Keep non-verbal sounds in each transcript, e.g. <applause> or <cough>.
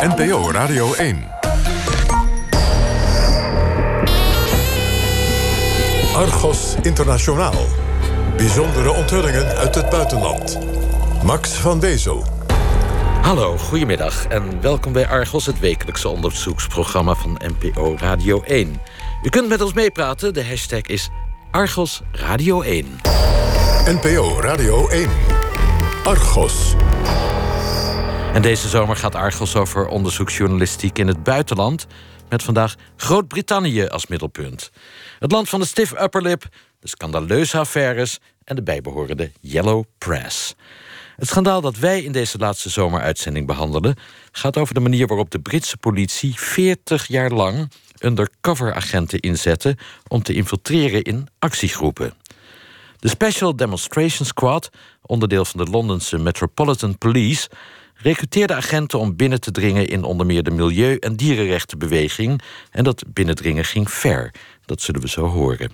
NPO Radio 1. Argos Internationaal. Bijzondere onthullingen uit het buitenland. Max van Wezel. Hallo, goedemiddag en welkom bij Argos, het wekelijkse onderzoeksprogramma van NPO Radio 1. U kunt met ons meepraten, de hashtag is Argos Radio 1. NPO Radio 1. Argos. En deze zomer gaat Argos over onderzoeksjournalistiek in het buitenland... met vandaag Groot-Brittannië als middelpunt. Het land van de stiff upperlip, de scandaleuze affaires... en de bijbehorende Yellow Press. Het schandaal dat wij in deze laatste zomeruitzending behandelen... gaat over de manier waarop de Britse politie 40 jaar lang... undercover-agenten inzette om te infiltreren in actiegroepen. De Special Demonstration Squad, onderdeel van de Londense Metropolitan Police... recruteerde agenten om binnen te dringen in onder meer de milieu- en dierenrechtenbeweging. En dat binnendringen ging ver. Dat zullen we zo horen.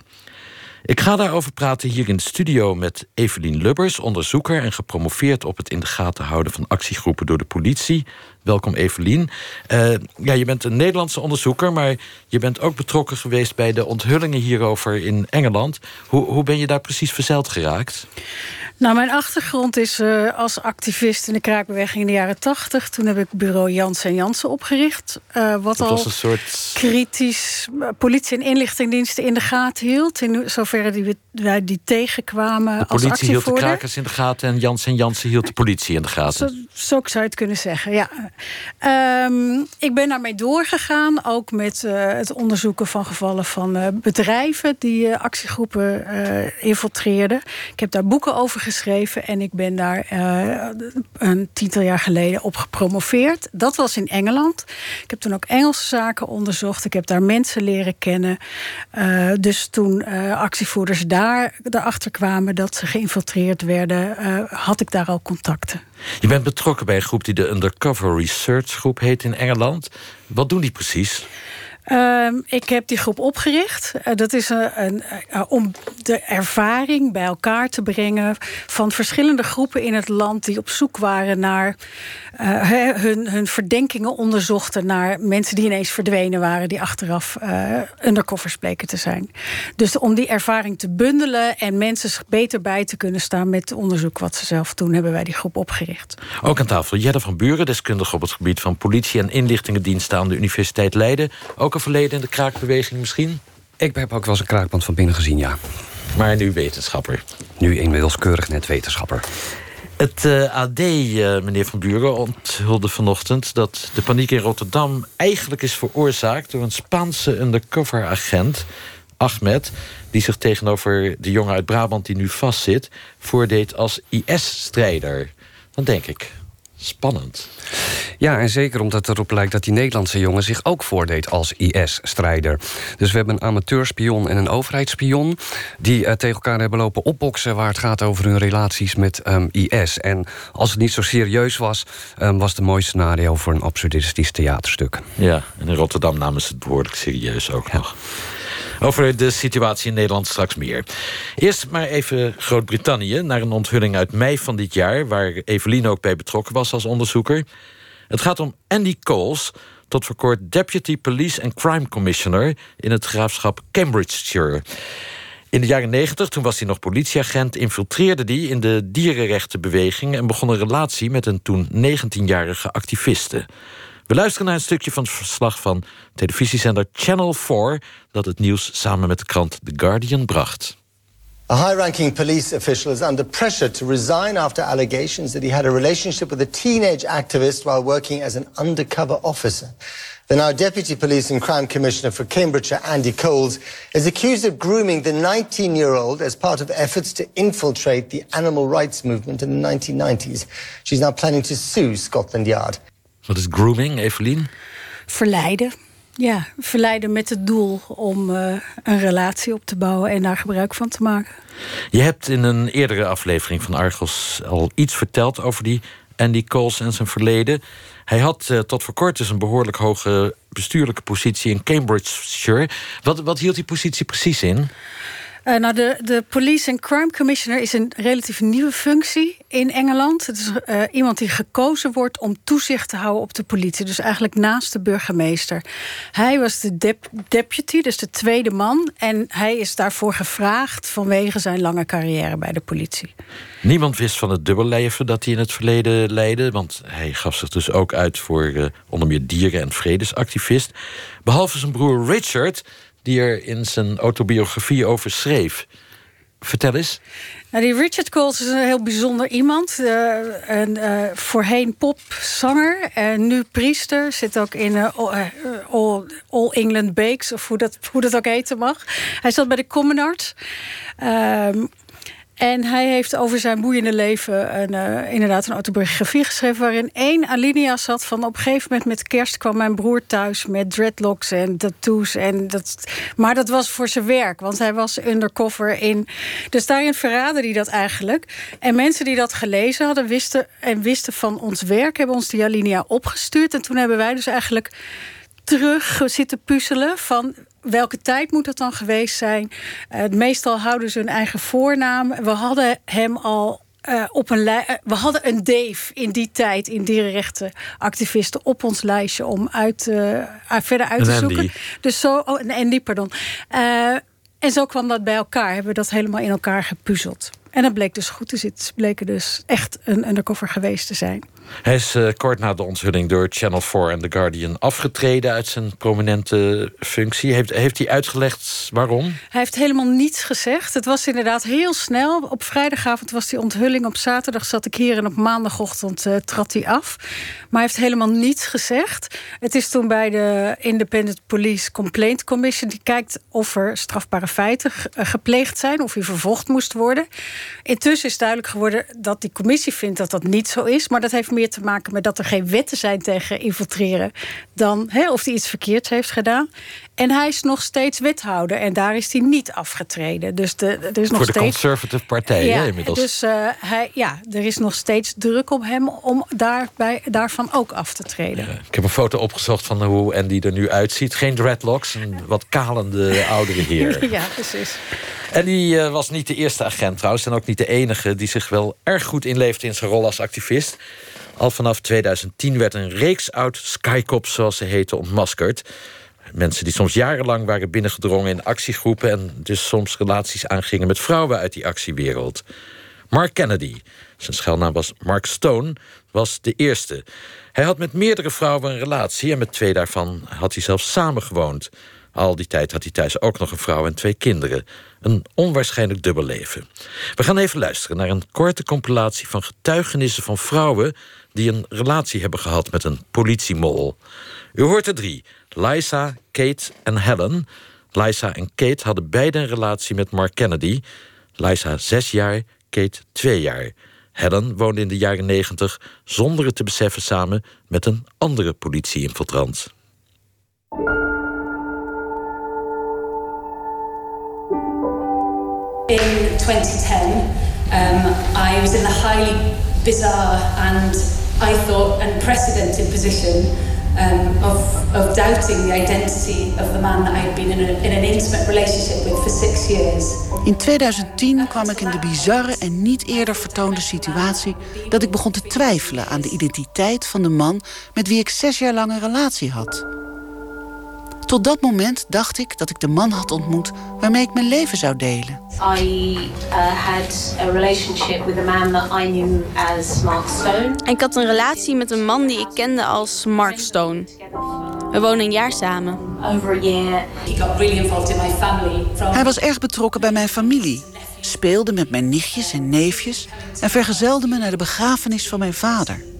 Ik ga daarover praten hier in de studio met Evelien Lubbers, onderzoeker en gepromoveerd op het in de gaten houden van actiegroepen door de politie. Welkom Evelien. Uh, ja, je bent een Nederlandse onderzoeker, maar je bent ook betrokken geweest bij de onthullingen hierover in Engeland. Hoe, hoe ben je daar precies verzeild geraakt? Nou, mijn achtergrond is uh, als activist in de kraakbeweging in de jaren tachtig. Toen heb ik bureau Jansen en Jansen opgericht. Uh, wat dat al een soort... kritisch politie- en inlichtingendiensten in de gaten hield. In zoverre die, wij die tegenkwamen De politie hield de krakers in de gaten... en Jansen en Jansen hield de politie in de gaten. Zo, zo zou je het kunnen zeggen, ja. Um, ik ben daarmee doorgegaan. Ook met het onderzoeken van gevallen van bedrijven... die actiegroepen infiltreerden. Ik heb daar boeken over geschreven en ik ben daar uh, een tiental jaar geleden op gepromoveerd. Dat was in Engeland. Ik heb toen ook Engelse zaken onderzocht. Ik heb daar mensen leren kennen. Uh, dus toen uh, actievoerders daar erachter kwamen dat ze geïnfiltreerd werden, had ik daar al contacten. Je bent betrokken bij een groep die de Undercover Research Groep heet in Engeland. Wat doen die precies? Uh, ik heb die groep opgericht. Uh, dat is een, een, uh, om de ervaring bij elkaar te brengen van verschillende groepen in het land die op zoek waren naar hun, hun verdenkingen onderzochten naar mensen die ineens verdwenen waren, die achteraf undercovers bleken te zijn. Dus om die ervaring te bundelen en mensen beter bij te kunnen staan met het onderzoek wat ze zelf doen, hebben wij die groep opgericht. Ook aan tafel Jette van Buren, deskundige op het gebied van politie en inlichtingendiensten aan de Universiteit Leiden. Ook ook een verleden in de kraakbeweging misschien? Ik heb ook wel eens een kraakband van binnen gezien, ja. Maar nu wetenschapper? Nu inmiddels keurig net wetenschapper. Het uh, AD, uh, meneer Van Buren, onthulde vanochtend... dat de paniek in Rotterdam eigenlijk is veroorzaakt... door een Spaanse undercover-agent, Ahmed... die zich tegenover de jongen uit Brabant die nu vastzit... voordeed als IS-strijder. Dan denk ik, spannend. Ja, en zeker omdat het erop lijkt dat die Nederlandse jongen zich ook voordeed als IS-strijder. Dus we hebben een amateurspion en een overheidsspion die uh, tegen elkaar hebben lopen opboksen waar het gaat over hun relaties met um, IS. En als het niet zo serieus was, um, was het een mooi scenario voor een absurdistisch theaterstuk. Ja, en in Rotterdam namen ze het behoorlijk serieus ook ja. nog. Over de situatie in Nederland straks meer. Eerst maar even Groot-Brittannië, naar een onthulling uit mei van dit jaar... waar Evelien ook bij betrokken was als onderzoeker. Het gaat om Andy Coles, tot voor kort Deputy Police and Crime Commissioner... in het graafschap Cambridgeshire. In de jaren 90, toen was hij nog politieagent... infiltreerde hij in de dierenrechtenbeweging... en begon een relatie met een toen 19-jarige activiste. We luisteren naar een stukje van het verslag van televisiezender Channel 4... dat het nieuws samen met de krant The Guardian bracht. A high-ranking police official is under pressure to resign after allegations that he had a relationship with a teenage activist while working as an undercover officer. The now Deputy Police and Crime Commissioner for Cambridgeshire, Andy Coles, is accused of grooming the 19-year-old as part of efforts to infiltrate the animal rights movement in the 1990s. She's now planning to sue Scotland Yard. Wat is grooming, Evelien? Verleiden. Ja, verleiden met het doel om uh, een relatie op te bouwen en daar gebruik van te maken. Je hebt in een eerdere aflevering van Argos al iets verteld over die Andy Coles en zijn verleden. Hij had uh, tot voor kort dus een behoorlijk hoge bestuurlijke positie in Cambridgeshire. Wat, wat hield die positie precies in? Uh, nou, de, de Police and Crime Commissioner is een relatief nieuwe functie in Engeland. Het is uh, iemand die gekozen wordt om toezicht te houden op de politie. Dus eigenlijk naast de burgemeester. Hij was de dep deputy, dus de tweede man. En hij is daarvoor gevraagd vanwege zijn lange carrière bij de politie. Niemand wist van het dubbelleven dat hij in het verleden leidde. Want hij gaf zich dus ook uit voor uh, onder meer dieren- en vredesactivist. Behalve zijn broer Richard die er in zijn autobiografie over schreef. Vertel eens. Nou, die Richard Coles is een heel bijzonder iemand. Uh, een, uh, voorheen popzanger en nu priester. Zit ook in uh, All, All, England Bakes, of hoe dat, hoe dat ook heten mag. Hij zat bij de Commonards. En hij heeft over zijn boeiende leven een, uh, inderdaad een autobiografie geschreven... waarin één alinea zat van op een gegeven moment met kerst... kwam mijn broer thuis met dreadlocks en tattoos. En dat, maar dat was voor zijn werk, want hij was undercover in... Dus daarin verraadde hij dat eigenlijk. En mensen die dat gelezen hadden wisten, en wisten van ons werk... hebben ons die alinea opgestuurd. En toen hebben wij dus eigenlijk terug zitten puzzelen van welke tijd moet het dan geweest zijn? Uh, meestal houden ze hun eigen voornaam. We hadden hem al uh, op een uh, we hadden een Dave in die tijd in dierenrechtenactivisten op ons lijstje om uit, verder uit te zoeken. Dus zo, oh, en Andy, pardon. en zo kwam dat bij elkaar. Hebben we dat helemaal in elkaar gepuzzeld. En dat bleek dus goed te zitten. Ze bleken dus echt een undercover geweest te zijn. Hij is uh, kort na de onthulling door Channel 4 en The Guardian afgetreden uit zijn prominente functie. Heeft, heeft hij uitgelegd waarom? Hij heeft helemaal niets gezegd. Het was inderdaad heel snel. Op vrijdagavond was die onthulling. Op zaterdag zat ik hier en op maandagochtend uh, trad hij af. Maar hij heeft helemaal niets gezegd. Het is toen bij de Independent Police Complaint Commission. Die kijkt of er strafbare feiten eh, gepleegd zijn. Of hij vervolgd moest worden. Intussen is duidelijk geworden dat die commissie vindt dat dat niet zo is. Maar dat heeft meer te maken met dat er geen wetten zijn tegen infiltreren. dan hè, of hij iets verkeerds heeft gedaan. En hij is nog steeds wethouder en daar is hij niet afgetreden. Dus de, er is nog Voor de steeds... Conservative Partij ja, hè, inmiddels. Dus uh, hij, ja, er is nog steeds druk op hem om daarbij, daarvan ook af te treden. Ja, ik heb een foto opgezocht van hoe Andy er nu uitziet. Geen dreadlocks, een wat kalende oudere <laughs> heer. ja, precies. En die uh, was niet de eerste agent trouwens... en ook niet de enige die zich wel erg goed inleefde in zijn rol als activist. Al vanaf 2010 werd een reeks oud skycops, zoals ze heten, ontmaskerd. Mensen die soms jarenlang waren binnengedrongen in actiegroepen... en dus soms relaties aangingen met vrouwen uit die actiewereld. Mark Kennedy, zijn schuilnaam was Mark Stone, was de eerste. Hij had met meerdere vrouwen een relatie... en met twee daarvan had hij zelfs samengewoond. Al die tijd had hij thuis ook nog een vrouw en twee kinderen. Een onwaarschijnlijk dubbel leven. We gaan even luisteren naar een korte compilatie van getuigenissen van vrouwen die een relatie hebben gehad met een politiemol. U hoort er drie: Liza, Kate en Helen. Liza en Kate hadden beide een relatie met Mark Kennedy. Liza zes jaar, Kate twee jaar. Helen woonde in de jaren negentig zonder het te beseffen samen met een andere politie-infiltrant. In 2010, um, I was in the highly bizarre and I thought unprecedented position um, of, of doubting the identity of the man that I had been in, a, in an intimate relationship with for six years. In 2010 kwam ik in de bizarre en niet eerder vertoonde situatie dat ik begon te twijfelen aan de identiteit van de man met wie ik zes jaar lang een relatie had. Tot dat moment dacht ik dat ik de man had ontmoet waarmee ik mijn leven zou delen. I uh, had a relationship with a man that I knew as Mark Stone. Ik had een relatie met een man die ik kende als Mark Stone. We wonen een jaar samen. Over a year. He got really involved in my family. From... Hij was erg betrokken bij mijn familie, speelde met mijn nichtjes en neefjes en vergezelde me naar de begrafenis van mijn vader.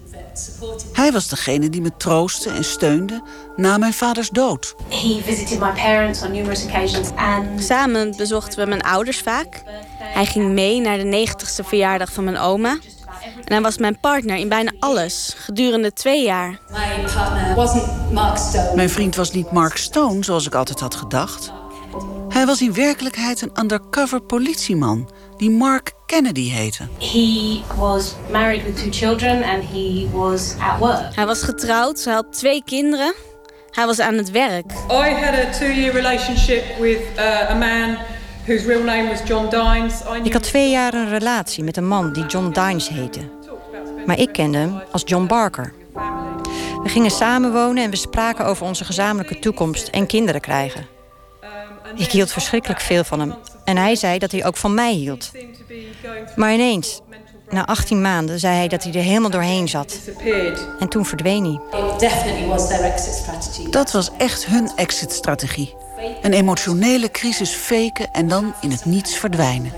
Hij was degene die me troostte en steunde na mijn vaders dood. Samen bezochten we mijn ouders vaak. Hij ging mee naar de 90ste verjaardag van mijn oma. En hij was mijn partner in bijna alles, gedurende twee jaar. Mijn vriend was niet Mark Stone, zoals ik altijd had gedacht. Hij was in werkelijkheid een undercover politieman die Mark Kennedy heette. He was married with two children and he was at work. Hij was getrouwd, hij had twee kinderen. Hij was aan het werk. I had a two-year relationship with uh, a man whose real name was John Dines. Knew Ik had twee jaar een relatie met een man die John Dines heette. Maar ik kende hem als John Barker. We gingen samenwonen en we spraken over onze gezamenlijke toekomst en kinderen krijgen. Ik hield verschrikkelijk veel van hem. En hij zei dat hij ook van mij hield. Maar ineens, na 18 maanden, zei hij dat hij er helemaal doorheen zat. En toen verdween hij. Dat was echt hun exit-strategie. Een emotionele crisis faken en dan in het niets verdwijnen.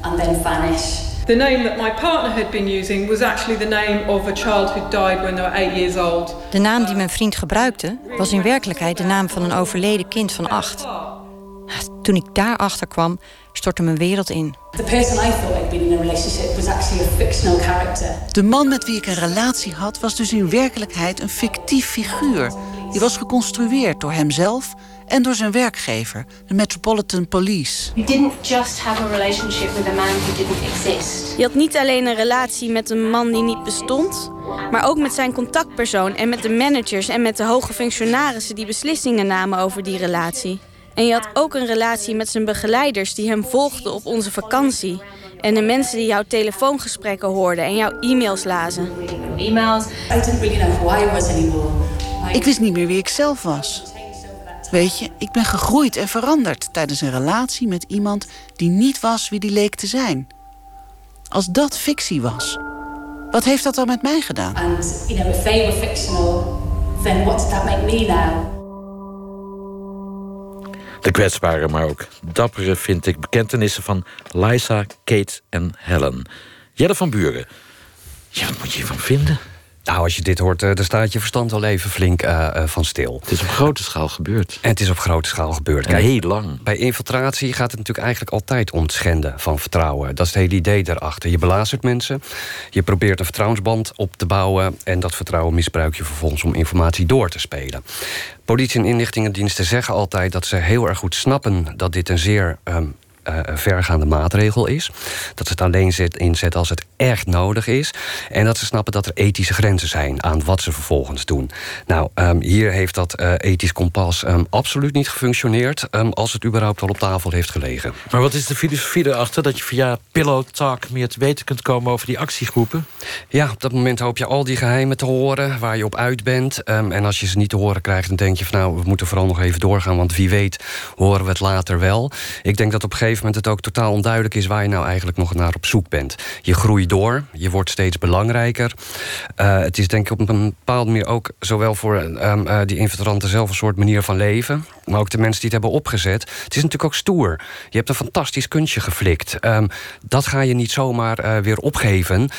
And then vanish. The name that my partner had been using was actually the name of a child who died when they were eight years old. De naam die mijn vriend gebruikte, was in werkelijkheid de naam van een overleden kind van acht. Toen ik daarachter kwam, stortte mijn wereld in. The person I thought had been in a relationship was actually a fictional character. De man met wie ik een relatie had was dus in werkelijkheid een fictief figuur. Die was geconstrueerd door hemzelf en door zijn werkgever, de Metropolitan Police. You didn't just have a relationship with a man who didn't exist. Je had niet alleen een relatie met een man die niet bestond, maar ook met zijn contactpersoon en met de managers en met de hoge functionarissen die beslissingen namen over die relatie. En je had ook een relatie met zijn begeleiders die hem volgden op onze vakantie. En de mensen die jouw telefoongesprekken hoorden en jouw e-mails lazen. Ik wist niet meer wie ik zelf was. Weet je, ik ben gegroeid en veranderd tijdens een relatie met iemand die niet was wie die leek te zijn. Als dat fictie was, wat heeft dat dan met mij gedaan? And you know, if they were fictional, then what did that make me now? De kwetsbare, maar ook dappere, vind ik, bekentenissen van Liza, Kate en Helen. Jelle van Buren. Ja, wat moet je hiervan vinden? Nou, als je dit hoort, eh, dan staat je verstand wel even flink eh, eh, van stil. Het is op grote schaal gebeurd. En het is op grote schaal gebeurd. Heel lang. Bij infiltratie gaat het natuurlijk eigenlijk altijd om het schenden van vertrouwen. Dat is het hele idee daarachter. Je belazert mensen, je probeert een vertrouwensband op te bouwen... en dat vertrouwen misbruik je vervolgens om informatie door te spelen. Politie en inlichtingendiensten zeggen altijd dat ze heel erg goed snappen... dat dit een zeer ehm, eh, vergaande maatregel is. Dat ze het alleen zet, inzetten als het echt nodig is. En dat ze snappen dat er ethische grenzen zijn aan wat ze vervolgens doen. Nou, ehm, hier heeft dat eh, ethisch kompas ehm, absoluut niet gefunctioneerd... ehm, als het überhaupt wel op tafel heeft gelegen. Maar wat is de filosofie erachter? Dat je via Pillow Talk meer te weten kunt komen over die actiegroepen? Ja, op dat moment hoop je al die geheimen te horen waar je op uit bent. En als je ze niet te horen krijgt, dan denk je van nou, we moeten vooral nog even doorgaan, want wie weet horen we het later wel. Ik denk dat op een gegeven moment het ook totaal onduidelijk is waar je nou eigenlijk nog naar op zoek bent. Je groeit door, je wordt steeds belangrijker. Eh, het is denk ik op een bepaalde manier ook zowel voor ehm, eh, die infiltranten zelf een soort manier van leven, maar ook de mensen die het hebben opgezet. Het is natuurlijk ook stoer. Je hebt een fantastisch kunstje geflikt. Ehm, dat ga je niet zomaar eh, weer opgeven,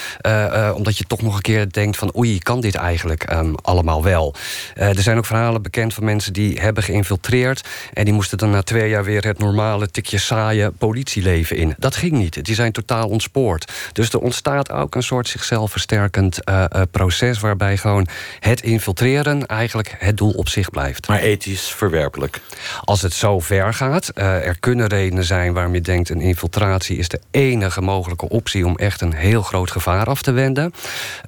omdat je toch nog een keer denkt van oei, kan dit eigenlijk ehm, allemaal wel? Er zijn ook verhalen bekend van mensen die hebben geïnfiltreerd en die moesten dan na twee jaar weer het normale tikje saaie politieleven in. Dat ging niet. Die zijn totaal ontspoord. Dus er ontstaat ook een soort zichzelf versterkend eh, eh, proces waarbij gewoon het infiltreren eigenlijk het doel op zich blijft. Maar ethisch verwerpelijk. Als het zo ver gaat, uh, er kunnen redenen zijn waarom je denkt... een infiltratie is de enige mogelijke optie om echt een heel groot gevaar af te wenden...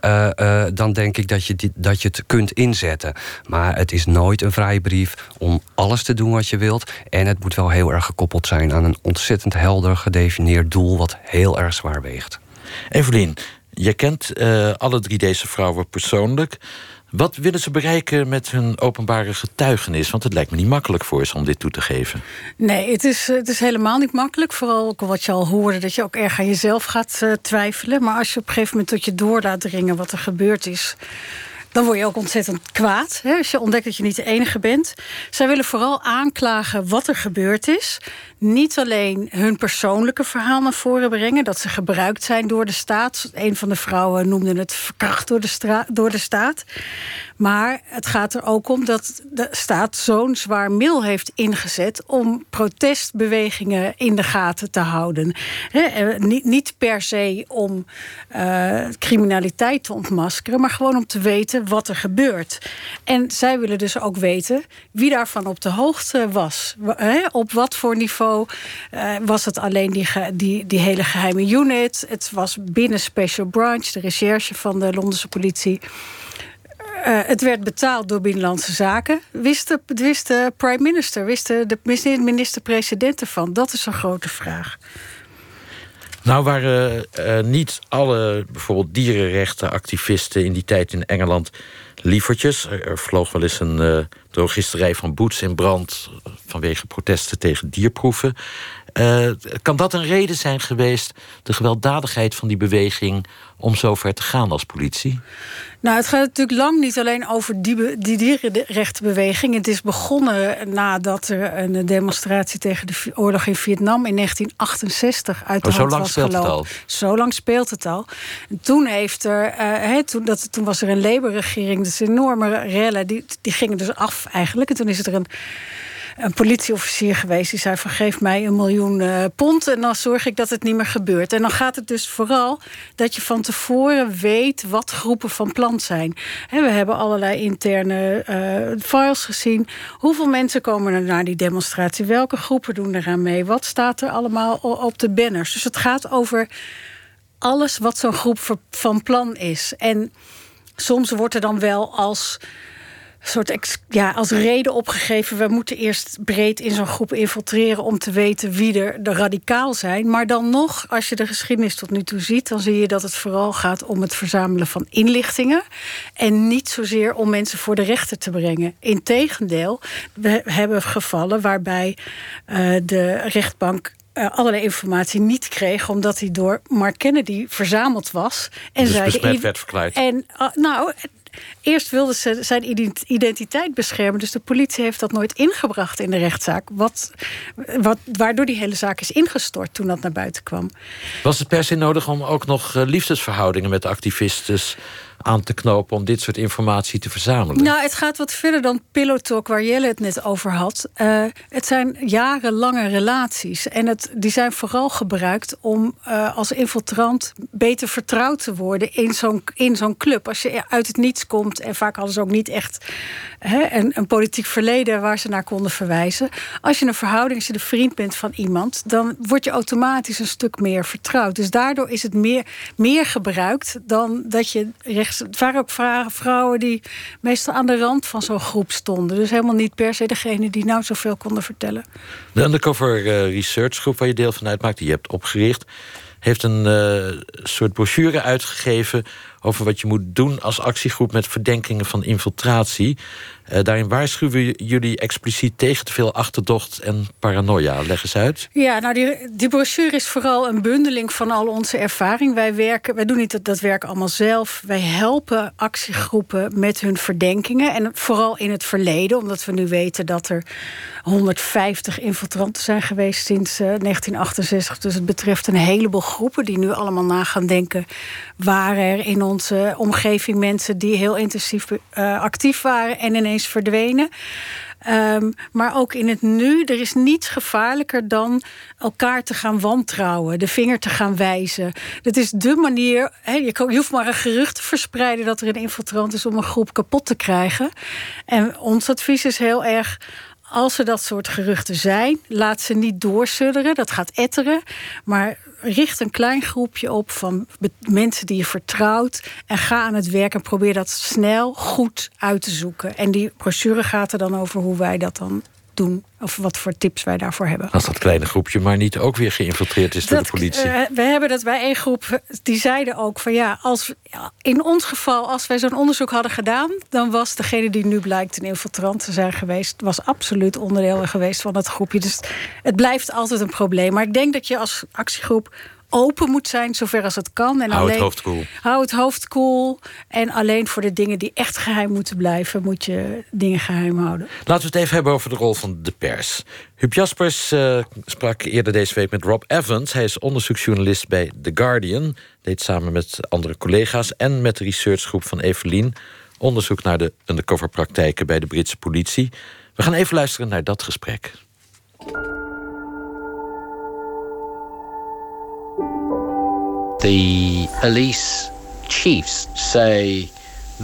Uh, uh, dan denk ik dat je, die, dat je het kunt inzetten. Maar het is nooit een vrijbrief om alles te doen wat je wilt. En het moet wel heel erg gekoppeld zijn aan een ontzettend helder gedefinieerd doel... wat heel erg zwaar weegt. Evelien, je kent alle drie deze vrouwen persoonlijk... Wat willen ze bereiken met hun openbare getuigenis? Want het lijkt me niet makkelijk voor ze om dit toe te geven. Nee, het is, het is helemaal niet makkelijk. Vooral ook wat je al hoorde, dat je ook erg aan jezelf gaat uh, twijfelen. Maar als je op een gegeven moment tot je door laat dringen wat er gebeurd is dan word je ook ontzettend kwaad. Hè, als je ontdekt dat je niet de enige bent. Zij willen vooral aanklagen wat er gebeurd is. Niet alleen hun persoonlijke verhaal naar voren brengen. Dat ze gebruikt zijn door de staat. Een van de vrouwen noemde het verkracht door de, door de staat. Maar het gaat er ook om dat de staat zo'n zwaar middel heeft ingezet om protestbewegingen in de gaten te houden. He, niet, per se om uh, criminaliteit te ontmaskeren, maar gewoon om te weten wat er gebeurt. En zij willen dus ook weten wie daarvan op de hoogte was. Op wat voor niveau uh, was het alleen die, die, die hele geheime unit? Het was binnen Special Branch, de recherche van de Londense politie het werd betaald door Binnenlandse Zaken. Wist de, wist de prime minister, wist de, de minister-president ervan? Dat is een grote vraag. Nou waren uh, niet alle bijvoorbeeld dierenrechtenactivisten in die tijd in Engeland lievertjes. Er, vloog wel eens een uh, drogisterij van Boots in brand vanwege protesten tegen dierproeven. Kan dat een reden zijn geweest, de gewelddadigheid van die beweging, om zo ver te gaan als politie? Nou, het gaat natuurlijk lang niet alleen over die, die dierenrechtenbeweging. Het is begonnen nadat er een demonstratie tegen de oorlog in Vietnam in 1968 uit de oh, hand was gelopen. Zo lang speelt het al. Zo lang speelt het al. En toen, heeft er, uh, toen, dat, toen was er een Labour-regering, dus enorme rellen, die, die gingen dus af eigenlijk. En toen is er een een politieofficier geweest die zei: van geef mij een miljoen uh, pond en dan zorg ik dat het niet meer gebeurt. En dan gaat het dus vooral dat je van tevoren weet wat groepen van plan zijn. we hebben allerlei interne uh, files gezien. Hoeveel mensen komen er naar die demonstratie? Welke groepen doen eraan mee? Wat staat er allemaal op de banners? Dus het gaat over alles wat zo'n groep van plan is. En soms wordt er dan wel als soort ja, als reden opgegeven. We moeten eerst breed in zo'n groep infiltreren om te weten wie er de radicaal zijn. Maar dan nog, als je de geschiedenis tot nu toe ziet, dan zie je dat het vooral gaat om het verzamelen van inlichtingen. En niet zozeer om mensen voor de rechter te brengen. Integendeel, we hebben gevallen waarbij uh, de rechtbank uh, allerlei informatie niet kreeg, omdat hij door Mark Kennedy verzameld was. En dus werd verklaard. En uh, nou, Eerst wilden ze zijn identiteit beschermen. Dus de politie heeft dat nooit ingebracht in de rechtszaak. Wat, wat, waardoor die hele zaak is ingestort toen dat naar buiten kwam. Was het per se nodig om ook nog eh, liefdesverhoudingen met activisten aan te knopen om dit soort informatie te verzamelen? Nou, het gaat wat verder dan Pillow Talk, waar Jelle het net over had. Uh, het zijn jarenlange relaties. En het, die zijn vooral gebruikt om uh, als infiltrant beter vertrouwd te worden in zo'n in zo'n club. Als je uit het niets komt, en vaak hadden ze ook niet echt hè, een, een politiek verleden waar ze naar konden verwijzen. Als je een verhouding, als je de vriend bent van iemand, dan word je automatisch een stuk meer vertrouwd. Dus daardoor is het meer, meer gebruikt dan dat je recht het waren ook vrouwen die meestal aan de rand van zo'n groep stonden. Dus helemaal niet per se degene die nou zoveel konden vertellen. De Undercover uh, Research Groep waar je deel van uitmaakt, die je hebt opgericht, heeft een uh, soort brochure uitgegeven over wat je moet doen als actiegroep met verdenkingen van infiltratie. Uh, daarin waarschuwen jullie expliciet tegen te veel achterdocht en paranoia. Leg eens uit. Ja, nou, die, die brochure is vooral een bundeling van al onze ervaring. Wij, werken, wij doen niet dat, dat werk allemaal zelf. Wij helpen actiegroepen met hun verdenkingen. En vooral in het verleden, omdat we nu weten dat er 150 infiltranten zijn geweest sinds uh, eh, 1968. Dus het betreft een heleboel groepen die nu allemaal na gaan denken. Waren er in onze omgeving mensen die heel intensief uh, actief waren en ineens verdwenen. Um, maar ook in het nu, er is niets gevaarlijker dan elkaar te gaan wantrouwen, de vinger te gaan wijzen. Dat is de manier. Je, je, hoeft maar een gerucht te verspreiden dat er een infiltrant is om een groep kapot te krijgen. En ons advies is heel erg als er dat soort geruchten zijn, laat ze niet doorsudderen. Dat gaat etteren. Maar richt een klein groepje op van mensen die je vertrouwt. En ga aan het werk en probeer dat snel goed uit te zoeken. En die brochure gaat er dan over hoe wij dat dan doen. Of wat voor tips wij daarvoor hebben. Als dat kleine groepje maar niet ook weer geïnfiltreerd is door de politie. Uh, we hebben dat bij één groep, die zeiden ook van ja, als in ons geval, als wij zo'n onderzoek hadden gedaan, dan was degene die nu blijkt een infiltrant te zijn geweest, was absoluut onderdeel geweest van het groepje. Dus het blijft altijd een probleem. Maar ik denk dat je als actiegroep open moet zijn, zover als het kan. En hou alleen, het hoofd koel. Hou het hoofd koel. En alleen voor de dingen die echt geheim moeten blijven, moet je dingen geheim houden. Laten we het even hebben over de rol van de pers. Huub Jaspers uh, sprak eerder deze week met Rob Evans. Hij is onderzoeksjournalist bij The Guardian. Deed samen met andere collega's en met de researchgroep van Evelien onderzoek naar de undercover-praktijken bij de Britse politie. We gaan even luisteren naar dat gesprek. The police chiefs say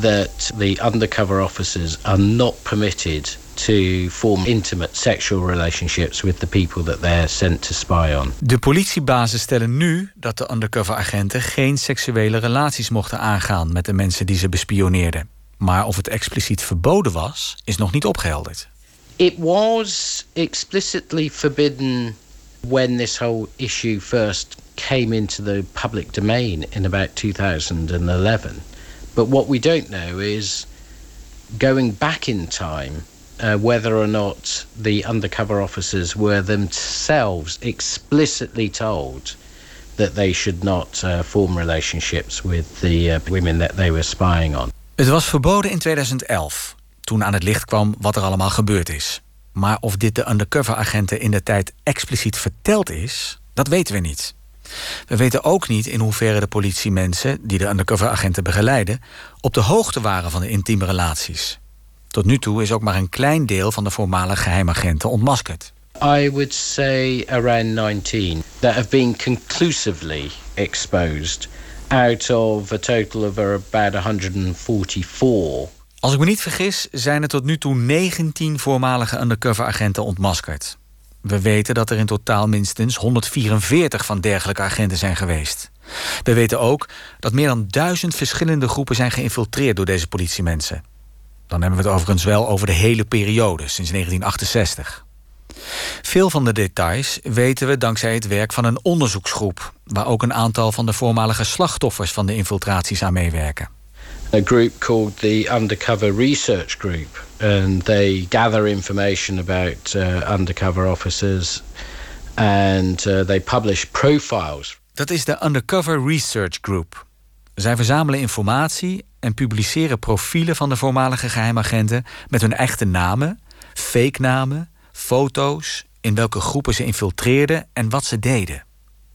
that the undercover officers are not permitted to form intimate sexual relationships with the people that they're sent to spy on. De politiebazen stellen nu dat de undercover agenten geen seksuele relaties mochten aangaan met de mensen die ze bespioneerden. Maar of het expliciet verboden was, is nog niet opgehelderd. It was explicitly forbidden when this whole issue first came into the public domain in about 2011. But what we don't know is going back in time uh, whether or not the undercover officers were themselves explicitly told that they should not uh, form relationships with the uh, women that they were spying on. Het was verboden in 2011, toen aan het licht kwam wat er allemaal gebeurd is. Maar of dit de undercover-agenten in de tijd expliciet verteld is, dat weten we niet. We weten ook niet in hoeverre de politiemensen die de undercover-agenten begeleiden op de hoogte waren van de intieme relaties. Tot nu toe is ook maar een klein deel van de voormalige geheimagenten ontmaskerd. I would say around 19 that have been conclusively exposed out of a total of about 144. Als ik me niet vergis, zijn er tot nu toe 19 voormalige undercover-agenten ontmaskerd. We weten dat er in totaal minstens 144 van dergelijke agenten zijn geweest. We weten ook dat meer dan duizend verschillende groepen zijn geïnfiltreerd door deze politiemensen. Dan hebben we het overigens wel over de hele periode, sinds 1968. Veel van de details weten we dankzij het werk van een onderzoeksgroep, waar ook een aantal van de voormalige slachtoffers van de infiltraties aan meewerken. A group called the Undercover Research Group, and they gather information about uh, undercover officers and uh, they publish profiles. Dat is de Undercover Research Group. Zij verzamelen informatie en publiceren profielen van de voormalige geheimagenten met hun echte namen, fake namen, foto's, in welke groepen ze infiltreerden en wat ze deden.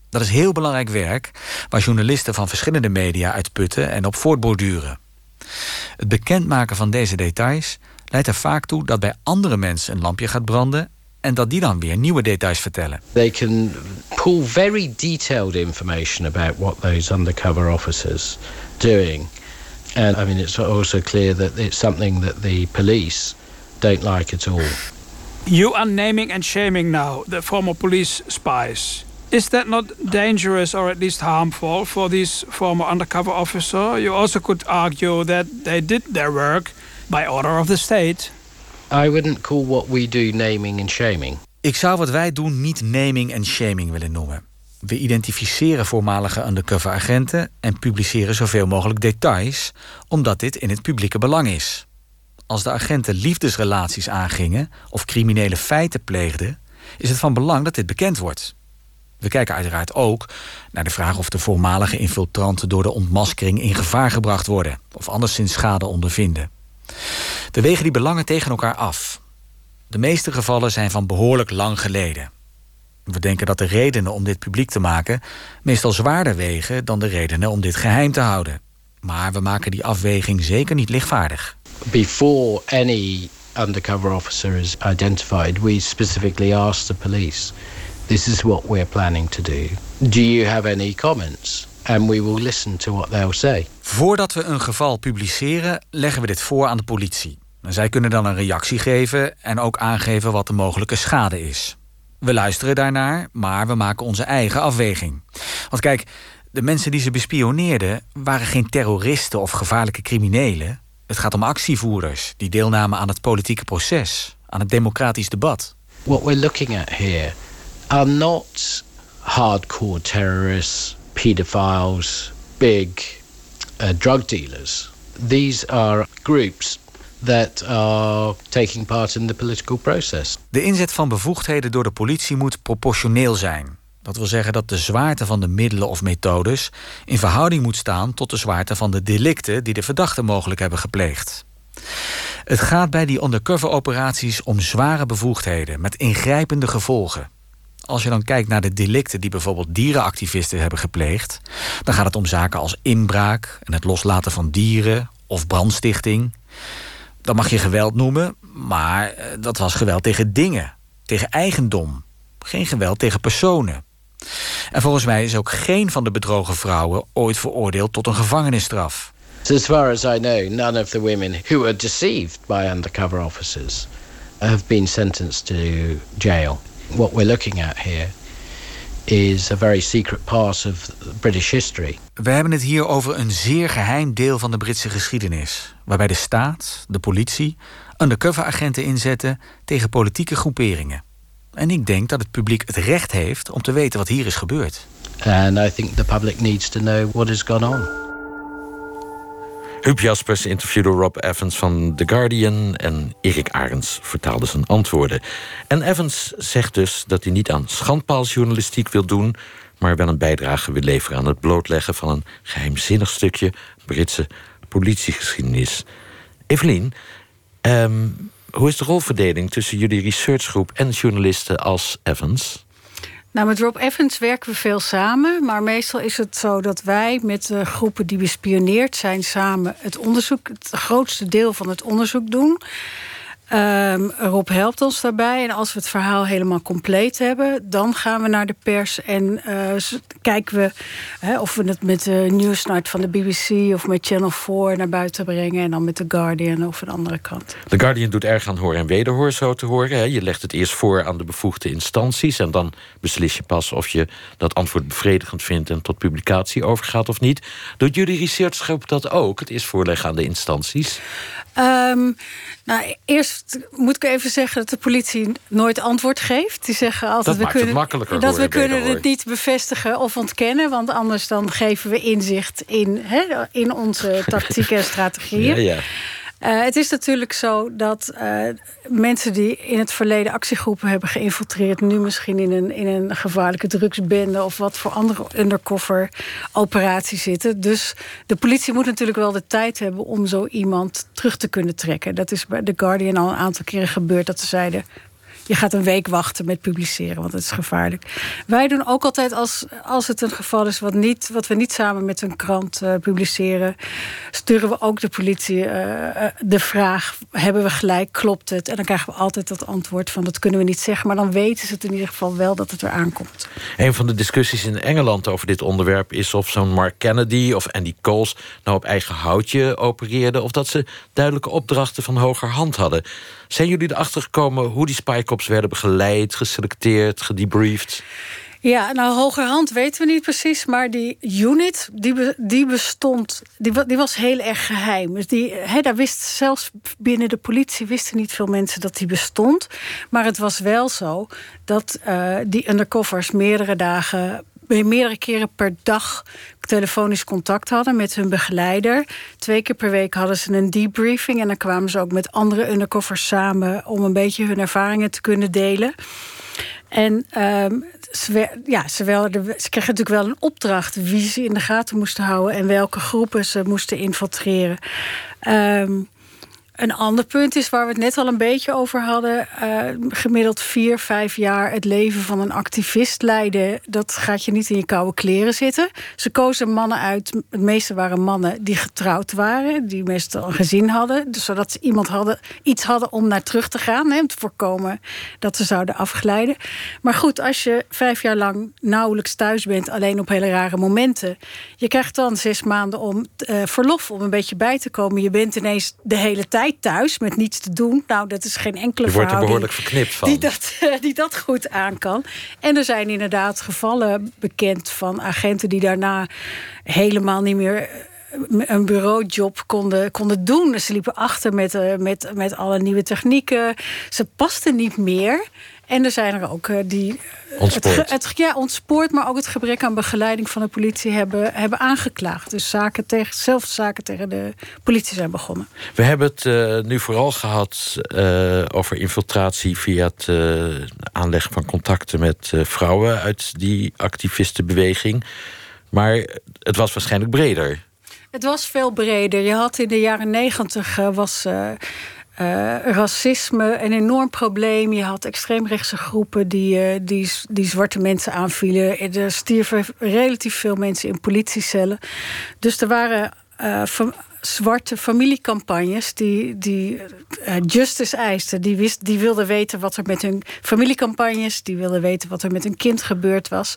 Dat is heel belangrijk werk waar journalisten van verschillende media uitputten en op voortborduren. Het bekendmaken van deze details leidt er vaak toe dat bij andere mensen een lampje gaat branden en dat die dan weer nieuwe details vertellen. They can pull very detailed information about what those undercover officers doing. And I mean it's also clear that it's something that the police don't like at all. You are naming and shaming now the former police spies. Is that not dangerous or at least harmful for these former undercover officer? You also could argue that they did their work by order of the state. I wouldn't call what we do naming and shaming. Ik zou wat wij doen niet naming en shaming willen noemen. We identificeren voormalige undercover agenten en publiceren zoveel mogelijk details, omdat dit in het publieke belang is. Als de agenten liefdesrelaties aangingen of criminele feiten pleegden, is het van belang dat dit bekend wordt. We kijken uiteraard ook naar de vraag of de voormalige infiltranten door de ontmaskering in gevaar gebracht worden of anderszins schade ondervinden. We wegen die belangen tegen elkaar af. De meeste gevallen zijn van behoorlijk lang geleden. We denken dat de redenen om dit publiek te maken meestal zwaarder wegen dan de redenen om dit geheim te houden. Maar we maken die afweging zeker niet lichtvaardig. Before any undercover officer is identified, we specifically ask the police, this is what we're planning to do. Do you have any comments? And we will listen to what they'll say. Voordat we een geval publiceren, leggen we dit voor aan de politie. Zij kunnen dan een reactie geven en ook aangeven wat de mogelijke schade is. We luisteren daarnaar, maar we maken onze eigen afweging. Want kijk, de mensen die ze bespioneerden waren geen terroristen of gevaarlijke criminelen. Het gaat om actievoerders die deelnamen aan het politieke proces, aan het democratisch debat. What we're looking at here are not hardcore terrorists, pedophiles, big uh, drug dealers. These are groups that are taking part in the political process. De inzet van bevoegdheden door de politie moet proportioneel zijn. Dat wil zeggen dat de zwaarte van de middelen of methodes in verhouding moet staan tot de zwaarte van de delicten die de verdachten mogelijk hebben gepleegd. Het gaat bij die undercover-operaties om zware bevoegdheden met ingrijpende gevolgen. Als je dan kijkt naar de delicten die bijvoorbeeld dierenactivisten hebben gepleegd, dan gaat het om zaken als inbraak en het loslaten van dieren of brandstichting. Dat mag je geweld noemen, maar eh, dat was geweld tegen dingen, tegen eigendom. Geen geweld tegen personen. En volgens mij is ook geen van de bedrogen vrouwen ooit veroordeeld tot een gevangenisstraf. As far as I know, none of the women who were deceived by undercover officers have been sentenced to jail. What we're looking at here is a very secret part of British history. We hebben het hier over een zeer geheim deel van de Britse geschiedenis, waarbij de staat, de politie, undercover-agenten inzetten tegen politieke groeperingen. En ik denk dat het publiek het recht heeft om te weten wat hier is gebeurd. And I think the public needs to know what has gone on. Huub Jaspers interviewde Rob Evans van The Guardian... en Erik Arends vertaalde zijn antwoorden. En Evans zegt dus dat hij niet aan schandpaalsjournalistiek wil doen... maar wel een bijdrage wil leveren aan het blootleggen... van een geheimzinnig stukje Britse politiegeschiedenis. Evelien, ehm, hoe is de rolverdeling tussen jullie researchgroep... en journalisten als Evans? Nou, met Rob Evans werken we veel samen. Maar meestal is het zo dat wij met de groepen die bespioneerd zijn... samen het onderzoek, het grootste deel van het onderzoek doen. Um, Rob helpt ons daarbij. En als we het verhaal helemaal compleet hebben, dan gaan we naar de pers en uh, kijken we hè, of we het met de Newsnight van de BBC of met Channel 4 naar buiten brengen. En dan met The Guardian of een andere kant. The Guardian doet erg aan hoor en wederhoor, zo te horen. Hè. Je legt het eerst voor aan de bevoegde instanties en dan beslis je pas of je dat antwoord bevredigend vindt en tot publicatie overgaat of niet. Doet jullie researchgroep dat ook? Het is voorleggen aan de instanties? Um, nou, eerst moet ik even zeggen dat de politie nooit antwoord geeft. Die zeggen altijd dat we kunnen. Dat we kunnen het niet bevestigen of ontkennen, want anders dan geven we inzicht in, in onze tactieken en <laughs> strategieën. Ja, ja. Uh, het is natuurlijk zo dat uh, mensen die in het verleden actiegroepen hebben geïnfiltreerd, nu misschien in een, in een gevaarlijke drugsbende of wat voor andere undercover operatie zitten. Dus de politie moet natuurlijk wel de tijd hebben om zo iemand terug te kunnen trekken. Dat is bij The Guardian al een aantal keren gebeurd dat ze zeiden je gaat een week wachten met publiceren, want het is gevaarlijk. Wij doen ook altijd als, als het een geval is wat, niet, wat we niet samen met een krant uh, publiceren, sturen we ook de politie uh, de vraag: hebben we gelijk, klopt het? En dan krijgen we altijd dat antwoord van dat kunnen we niet zeggen, maar dan weten ze het in ieder geval wel dat het eraan komt. Een van de discussies in Engeland over dit onderwerp is of zo'n Mark Kennedy of Andy Coles nou op eigen houtje opereerden of dat ze duidelijke opdrachten van hoger hand hadden. Zijn jullie erachter gekomen hoe die spycops werden begeleid, geselecteerd, gedebriefd? Ja, nou, hogerhand weten we niet precies. Maar die unit, die, be, die bestond, die, die, was heel erg geheim. Dus die, daar wist zelfs binnen de politie wisten niet veel mensen dat die bestond. Maar het was wel zo dat uh, die undercovers meerdere dagen meerdere keren per dag telefonisch contact hadden met hun begeleider. Twee keer per week hadden ze een debriefing en dan kwamen ze ook met andere undercovers samen om een beetje hun ervaringen te kunnen delen. En um, ze, ja, ze, wel, ze kregen natuurlijk wel een opdracht wie ze in de gaten moesten houden en welke groepen ze moesten infiltreren. Um, een ander punt is waar we het net al een beetje over hadden. Uh, gemiddeld vier, vijf jaar het leven van een activist leiden. Dat gaat je niet in je koude kleren zitten. Ze kozen mannen uit. Het meeste waren mannen die getrouwd waren. Die meestal een gezin hadden. Dus zodat ze iemand hadden, iets hadden om naar terug te gaan. Hè, om te voorkomen dat ze zouden afglijden. Maar goed, als je vijf jaar lang nauwelijks thuis bent. Alleen op hele rare momenten. Je krijgt dan zes maanden om uh, verlof om een beetje bij te komen. Je bent ineens de hele tijd thuis met niets te doen. Nou, dat is geen enkele Je wordt er behoorlijk verknipt van. Die dat, <laughs> die dat goed aan kan. En er zijn inderdaad gevallen bekend van agenten die daarna helemaal niet meer een bureaujob konden, konden doen. Ze liepen achter met, uh, met, met alle nieuwe technieken. Ze pasten niet meer. En er zijn er ook uh, die ontspoord. Het, het, ja, ontspoord, maar ook het gebrek aan begeleiding van de politie hebben, hebben aangeklaagd. Dus zaken tegen, zelfs zaken tegen de politie zijn begonnen. We hebben het uh, nu vooral gehad uh, over infiltratie via het aanleggen van contacten met vrouwen uit die activistenbeweging. Maar het was waarschijnlijk breder. Het was veel breder. Je had in de jaren negentig was. Uh, racisme een enorm probleem. Je had extreemrechtse groepen die, uh, die, die zwarte mensen aanvielen. Er stierven relatief veel mensen in politiecellen. Dus er waren zwarte familiecampagnes die, die uh, justice eisten. Die, wist, die wilden weten wat er met hun familiecampagnes, die wilden weten wat er met hun kind gebeurd was.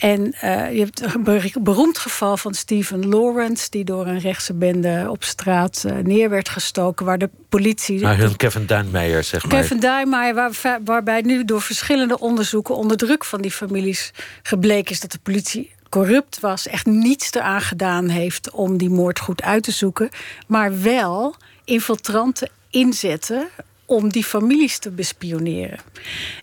En uh, je hebt een beroemd geval van Stephen Lawrence, die door een rechtse bende op straat uh, neer werd gestoken, waar de politie. Maar hun Kevin Duinmeijer, zeg maar. Kevin Duinmeijer, waar, waarbij nu door verschillende onderzoeken onder druk van die families gebleken is dat de politie corrupt was, echt niets eraan gedaan heeft om die moord goed uit te zoeken, maar wel infiltranten inzetten om die families te bespioneren.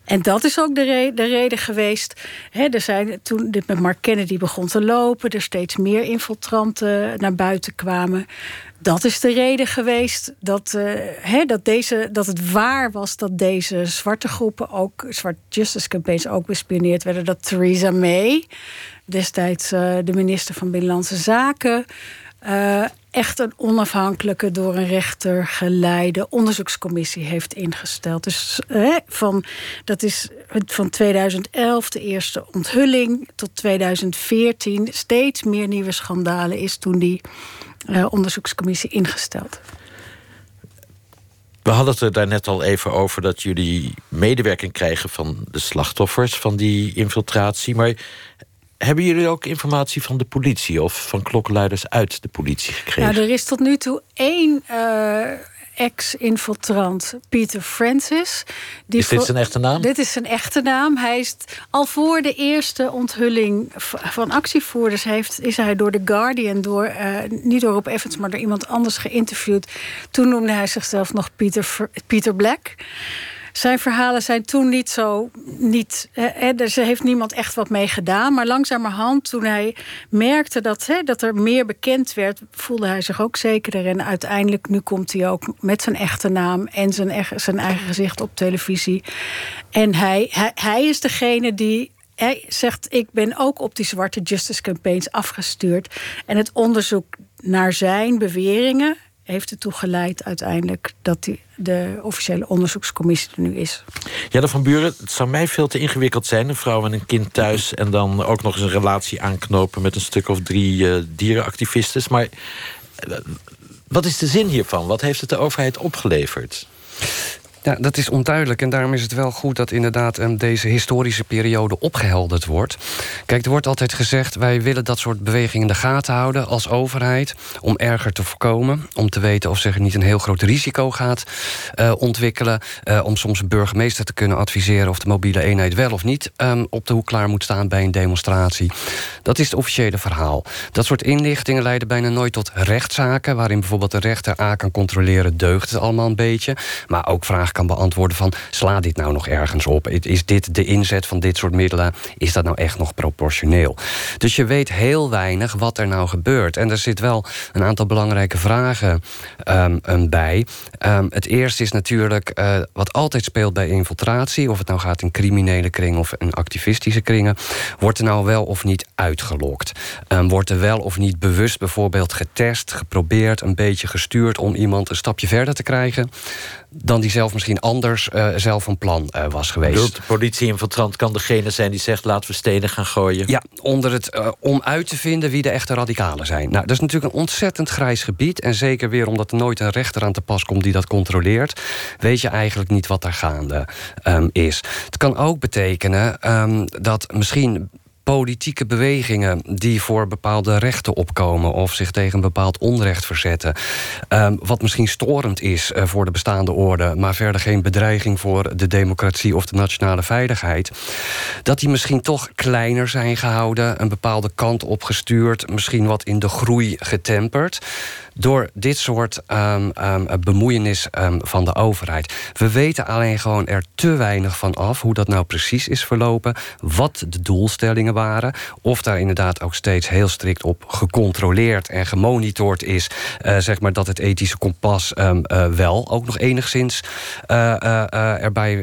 En dat is ook de, de reden geweest. er zijn, toen dit met Mark Kennedy begon te lopen, er steeds meer infiltranten naar buiten kwamen. Dat is de reden geweest dat, uh, dat, deze, dat het waar was dat deze zwarte groepen ook, zwart justice campaigns ook bespioneerd werden. Dat Theresa May, destijds uh, de minister van Binnenlandse Zaken, uh, echt een onafhankelijke, door een rechter geleide onderzoekscommissie heeft ingesteld. Dus van, dat is van 2011 de eerste onthulling tot 2014 steeds meer nieuwe schandalen is toen die uh, onderzoekscommissie ingesteld. We hadden het er daar net al even over dat jullie medewerking krijgen van de slachtoffers van die infiltratie. Maar hebben jullie ook informatie van de politie of van klokkenluiders uit de politie gekregen? Nou, er is tot nu toe één uh, ex-infiltrant, Peter Francis. Die is dit zijn echte naam? Dit is zijn echte naam. Hij is al voor de eerste onthulling van actievoerders... Heeft, is hij door The Guardian, door, uh, niet door Rob Evans... maar door iemand anders geïnterviewd. Toen noemde hij zichzelf nog Peter, Peter Black zijn verhalen zijn toen niet zo. Niet, hè, er heeft niemand echt wat mee gedaan. Maar langzamerhand, toen hij merkte dat, hè, dat er meer bekend werd, voelde hij zich ook zekerder. En uiteindelijk, nu komt hij ook met zijn echte naam en zijn, zijn eigen gezicht op televisie. En hij, hij, hij is degene die hij zegt: Ik ben ook op die zwarte justice campaigns afgestuurd. En het onderzoek naar zijn beweringen heeft ertoe geleid uiteindelijk dat die, de officiële onderzoekscommissie er nu is. Ja, van Buren, het zou mij veel te ingewikkeld zijn. Een vrouw en een kind thuis en dan ook nog eens een relatie aanknopen met een stuk of drie uh, dierenactivistes. Maar uh, wat is de zin hiervan? Wat heeft het de overheid opgeleverd? Ja, dat is onduidelijk. En daarom is het wel goed dat inderdaad um, deze historische periode opgehelderd wordt. Kijk, er wordt altijd gezegd: wij willen dat soort bewegingen in de gaten houden als overheid. Om erger te voorkomen. Om te weten of zich niet een heel groot risico gaat uh, ontwikkelen. Uh, om soms een burgemeester te kunnen adviseren of de mobiele eenheid wel of niet um, op de hoek klaar moet staan bij een demonstratie. Dat is het officiële verhaal. Dat soort inlichtingen leiden bijna nooit tot rechtszaken. Waarin bijvoorbeeld de rechter A kan controleren: deugt het allemaal een beetje. Maar ook vragen kan beantwoorden van... sla dit nou nog ergens op? Is dit de inzet van dit soort middelen? Is dat nou echt nog proportioneel? Dus je weet heel weinig wat er nou gebeurt. En er zit wel een aantal belangrijke vragen um, bij. Um, het eerste is natuurlijk uh, wat altijd speelt bij infiltratie... of het nou gaat in criminele kringen of in activistische kringen... wordt er nou wel of niet uitgelokt? Wordt er wel of niet bewust bijvoorbeeld getest, geprobeerd... een beetje gestuurd om iemand een stapje verder te krijgen dan die zelf misschien anders uh, zelf van plan uh, was geweest. De politie-infiltrant kan degene zijn die zegt... laten we stenen gaan gooien? Ja, onder het, uh, om uit te vinden wie de echte radicalen zijn. Nou, dat is natuurlijk een ontzettend grijs gebied. En zeker weer omdat er nooit een rechter aan te pas komt die dat controleert... weet je eigenlijk niet wat daar gaande um, is. Het kan ook betekenen um, dat misschien politieke bewegingen die voor bepaalde rechten opkomen of zich tegen een bepaald onrecht verzetten. Um, wat misschien storend is uh, voor de bestaande orde, maar verder geen bedreiging voor de democratie of de nationale veiligheid. Dat die misschien toch kleiner zijn gehouden, een bepaalde kant opgestuurd, misschien wat in de groei getemperd door dit soort um, um, bemoeienis van de overheid. We weten alleen gewoon er te weinig van af hoe dat nou precies is verlopen, wat de doelstellingen of daar inderdaad ook steeds heel strikt op gecontroleerd en gemonitord is, uh, zeg maar dat het ethische kompas uh, wel ook nog enigszins uh, erbij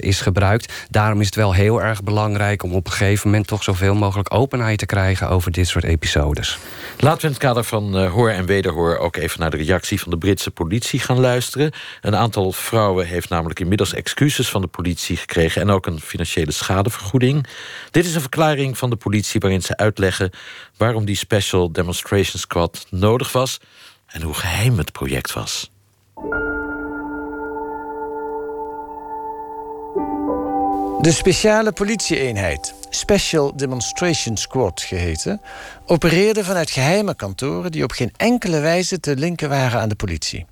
is gebruikt. Daarom is het wel heel erg belangrijk om op een gegeven moment toch zoveel mogelijk openheid te krijgen over dit soort episodes. Laten we in het kader van hoor en wederhoor ook even naar de reactie van de Britse politie gaan luisteren. Een aantal vrouwen heeft namelijk inmiddels excuses van de politie gekregen en ook een financiële schadevergoeding. Dit is een verklaring van de politie waarin ze uitleggen waarom die Special Demonstration Squad nodig was en hoe geheim het project was. De speciale politieeenheid, Special Demonstration Squad geheten, opereerde vanuit geheime kantoren die op geen enkele wijze te linken waren aan de politie.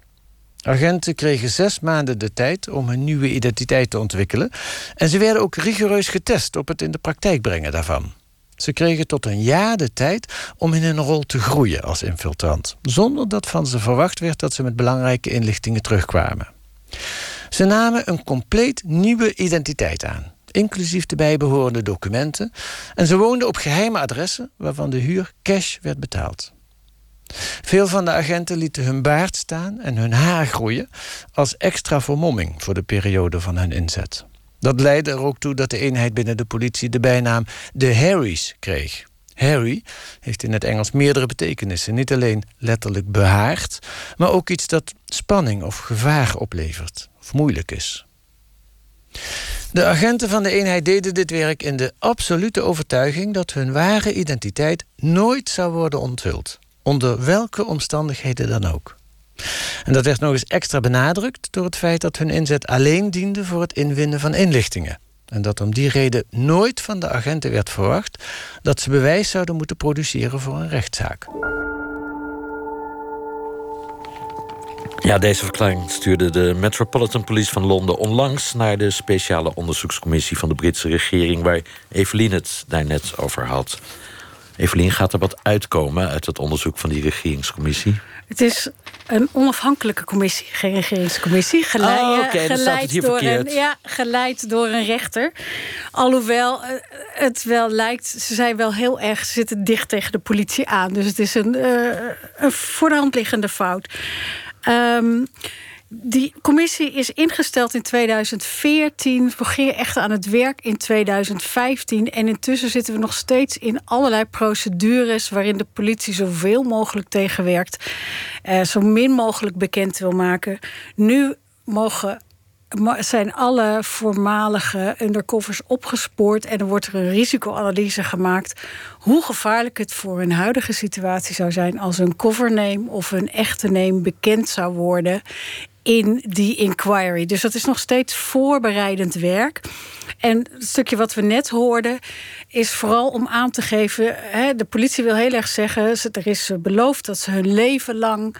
Agenten kregen zes maanden de tijd om hun nieuwe identiteit te ontwikkelen en ze werden ook rigoureus getest op het in de praktijk brengen daarvan. Ze kregen tot een jaar de tijd om in hun rol te groeien als infiltrant, zonder dat van ze verwacht werd dat ze met belangrijke inlichtingen terugkwamen. Ze namen een compleet nieuwe identiteit aan, inclusief de bijbehorende documenten, en ze woonden op geheime adressen waarvan de huur cash werd betaald. Veel van de agenten lieten hun baard staan en hun haar groeien als extra vermomming voor de periode van hun inzet. Dat leidde er ook toe dat de eenheid binnen de politie de bijnaam de Harrys kreeg. Harry heeft in het Engels meerdere betekenissen. Niet alleen letterlijk behaard, maar ook iets dat spanning of gevaar oplevert of moeilijk is. De agenten van de eenheid deden dit werk in de absolute overtuiging dat hun ware identiteit nooit zou worden onthuld, onder welke omstandigheden dan ook. En dat werd nog eens extra benadrukt door het feit dat hun inzet alleen diende voor het inwinnen van inlichtingen. En dat om die reden nooit van de agenten werd verwacht dat ze bewijs zouden moeten produceren voor een rechtszaak. Ja, deze verklaring stuurde de Metropolitan Police van Londen onlangs naar de speciale onderzoekscommissie van de Britse regering, waar Evelien het daarnet over had. Evelien, gaat er wat uitkomen uit het onderzoek van die regeringscommissie? Het is een onafhankelijke commissie, geen regeringscommissie. Geleid, oh, okay, geleid, door een, ja, geleid door een rechter. Alhoewel eh, het wel lijkt, ze zijn wel heel erg, ze zitten dicht tegen de politie aan. Dus het is een, uh, een voor de hand liggende fout. Um, die commissie is ingesteld in 2014. We gingen echt aan het werk in 2015. En intussen zitten we nog steeds in allerlei procedures waarin de politie zoveel mogelijk tegenwerkt. Uh, zo min mogelijk bekend wil maken. Nu mogen zijn alle voormalige undercovers opgespoord en er wordt er een risicoanalyse gemaakt hoe gevaarlijk het voor een huidige situatie zou zijn als een covername of een echte name bekend zou worden in die inquiry. Dus dat is nog steeds voorbereidend werk. En het stukje wat we net hoorden is vooral om aan te geven. Hè, de politie wil heel erg zeggen: er is beloofd dat ze hun leven lang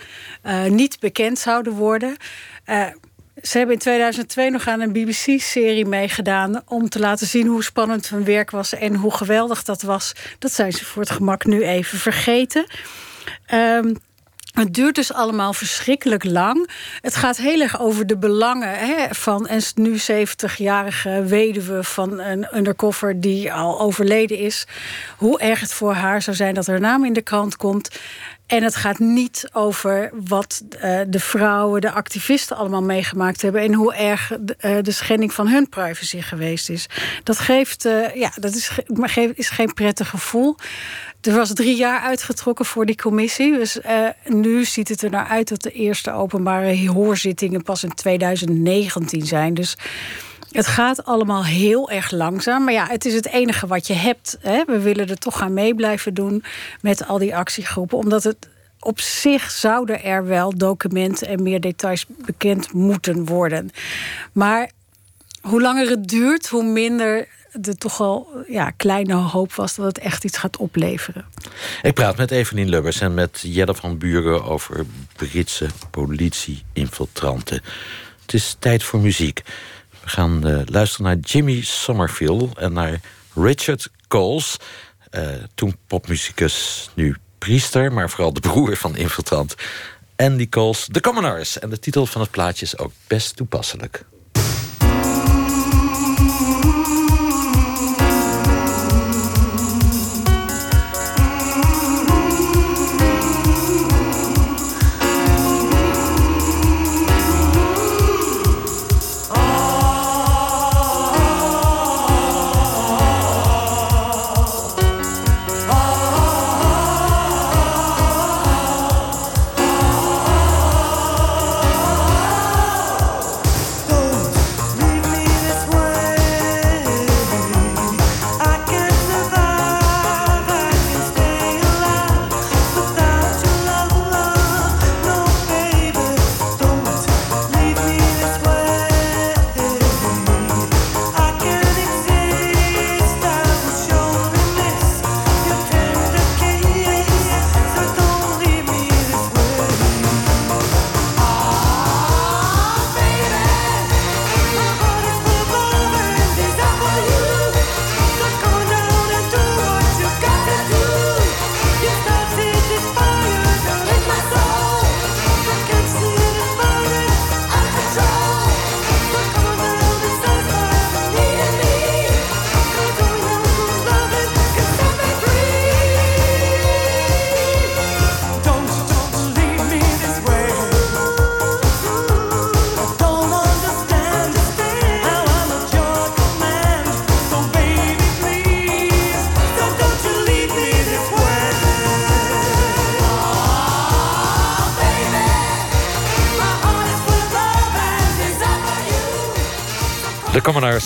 uh, niet bekend zouden worden. Uh, ze hebben in 2002 nog aan een BBC-serie meegedaan om te laten zien hoe spannend hun werk was en hoe geweldig dat was. Dat zijn ze voor het gemak nu even vergeten. Um, het duurt dus allemaal verschrikkelijk lang. Het gaat heel erg over de belangen hè, van een nu 70-jarige weduwe van een undercover die al overleden is. Hoe erg het voor haar zou zijn dat haar naam in de krant komt. En het gaat niet over wat uh, de vrouwen, de activisten allemaal meegemaakt hebben. En hoe erg de, uh, de schending van hun privacy geweest is. Dat geeft, uh, ja, dat is, is geen prettig gevoel. Er was drie jaar uitgetrokken voor die commissie. Dus uh, nu ziet het er naar uit dat de eerste openbare hoorzittingen pas in 2019 zijn. Dus het gaat allemaal heel erg langzaam. Maar ja, het is het enige wat je hebt. Hè. We willen er toch aan mee blijven doen met al die actiegroepen. Omdat het op zich zouden er wel documenten en meer details bekend moeten worden. Maar hoe langer het duurt, hoe minder de toch al ja, kleine hoop was dat het echt iets gaat opleveren. Ik praat met Evelien Lubbers en met Jelle van Buren over Britse politie-infiltranten. Het is tijd voor muziek. We gaan uh, luisteren naar Jimmy Somerville en naar Richard Coles. Uh, toen popmuzikus, nu priester, maar vooral de broer van infiltrant. Andy Coles, The Commoners. En de titel van het plaatje is ook best toepasselijk.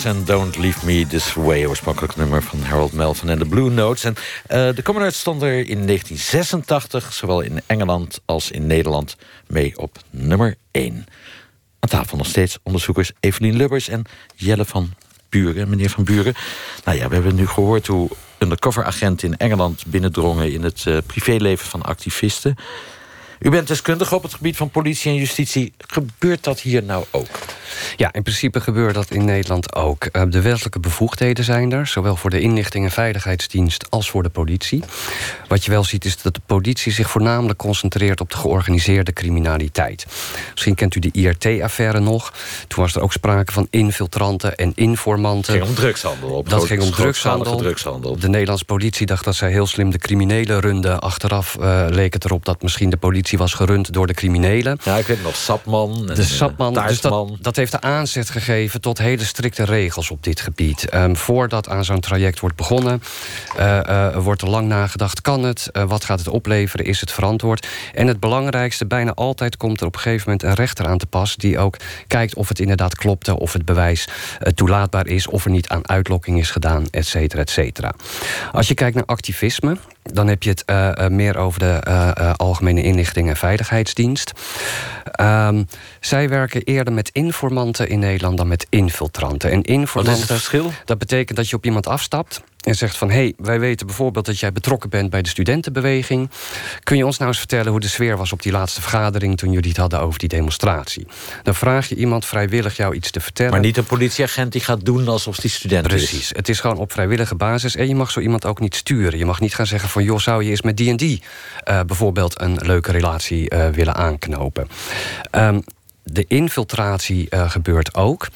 En Don't Leave Me This Way... oorspronkelijk nummer van Harold Melvin en de Blue Notes. En uh, de Commoners stonden er in 1986... zowel in Engeland als in Nederland mee op nummer 1. Aan tafel nog steeds onderzoekers Evelien Lubbers en Jelle van Buren. Meneer van Buren, nou ja, we hebben nu gehoord... hoe undercoveragenten in Engeland binnendrongen... in het uh, privéleven van activisten... U bent deskundige op het gebied van politie en justitie. Gebeurt dat hier nou ook? Ja, in principe gebeurt dat in Nederland ook. Eh, de wettelijke bevoegdheden zijn er, zowel voor de inlichting en veiligheidsdienst als voor de politie. Wat je wel ziet is dat de politie zich voornamelijk concentreert op de georganiseerde criminaliteit. Misschien kent u de IRT-affaire nog. Toen was er ook sprake van infiltranten en informanten. Het ging om drugshandel. Op dat ging om drugshandel. drugshandel. De Nederlandse politie dacht dat zij heel slim de criminelen runden. Achteraf uh, leek het erop dat misschien de politie was gerund door de criminelen. Ja, ik weet nog, Sapman. En de Sapman. Dus dat, dat heeft de aanzet gegeven tot hele strikte regels op dit gebied. Um, voordat aan zo'n traject wordt begonnen, uh, uh, wordt er lang nagedacht: kan het? Uh, wat gaat het opleveren? Is het verantwoord? En het belangrijkste, bijna altijd komt er op een gegeven moment een rechter aan te pas die ook kijkt of het inderdaad klopte, of het bewijs toelaatbaar is, of er niet aan uitlokking is gedaan, et cetera, et cetera. Als je kijkt naar activisme, dan heb je het uh, uh, meer over de uh, Algemene Inlichting en Veiligheidsdienst. Um, zij werken eerder met informanten in Nederland dan met infiltranten. En informanten, Wat is het verschil? Dat betekent dat je op iemand afstapt en zegt van... hé, hey, wij weten bijvoorbeeld dat jij betrokken bent bij de studentenbeweging. Kun je ons nou eens vertellen hoe de sfeer was op die laatste vergadering... toen jullie het hadden over die demonstratie? Dan vraag je iemand vrijwillig jou iets te vertellen. Maar niet een politieagent die gaat doen alsof die student Precies. is. Precies, het is gewoon op vrijwillige basis. En je mag zo iemand ook niet sturen. Je mag niet gaan zeggen van... joh, zou je eens met die en die uh, bijvoorbeeld een leuke relatie uh, willen aanknopen. Um, de infiltratie uh, gebeurt ook.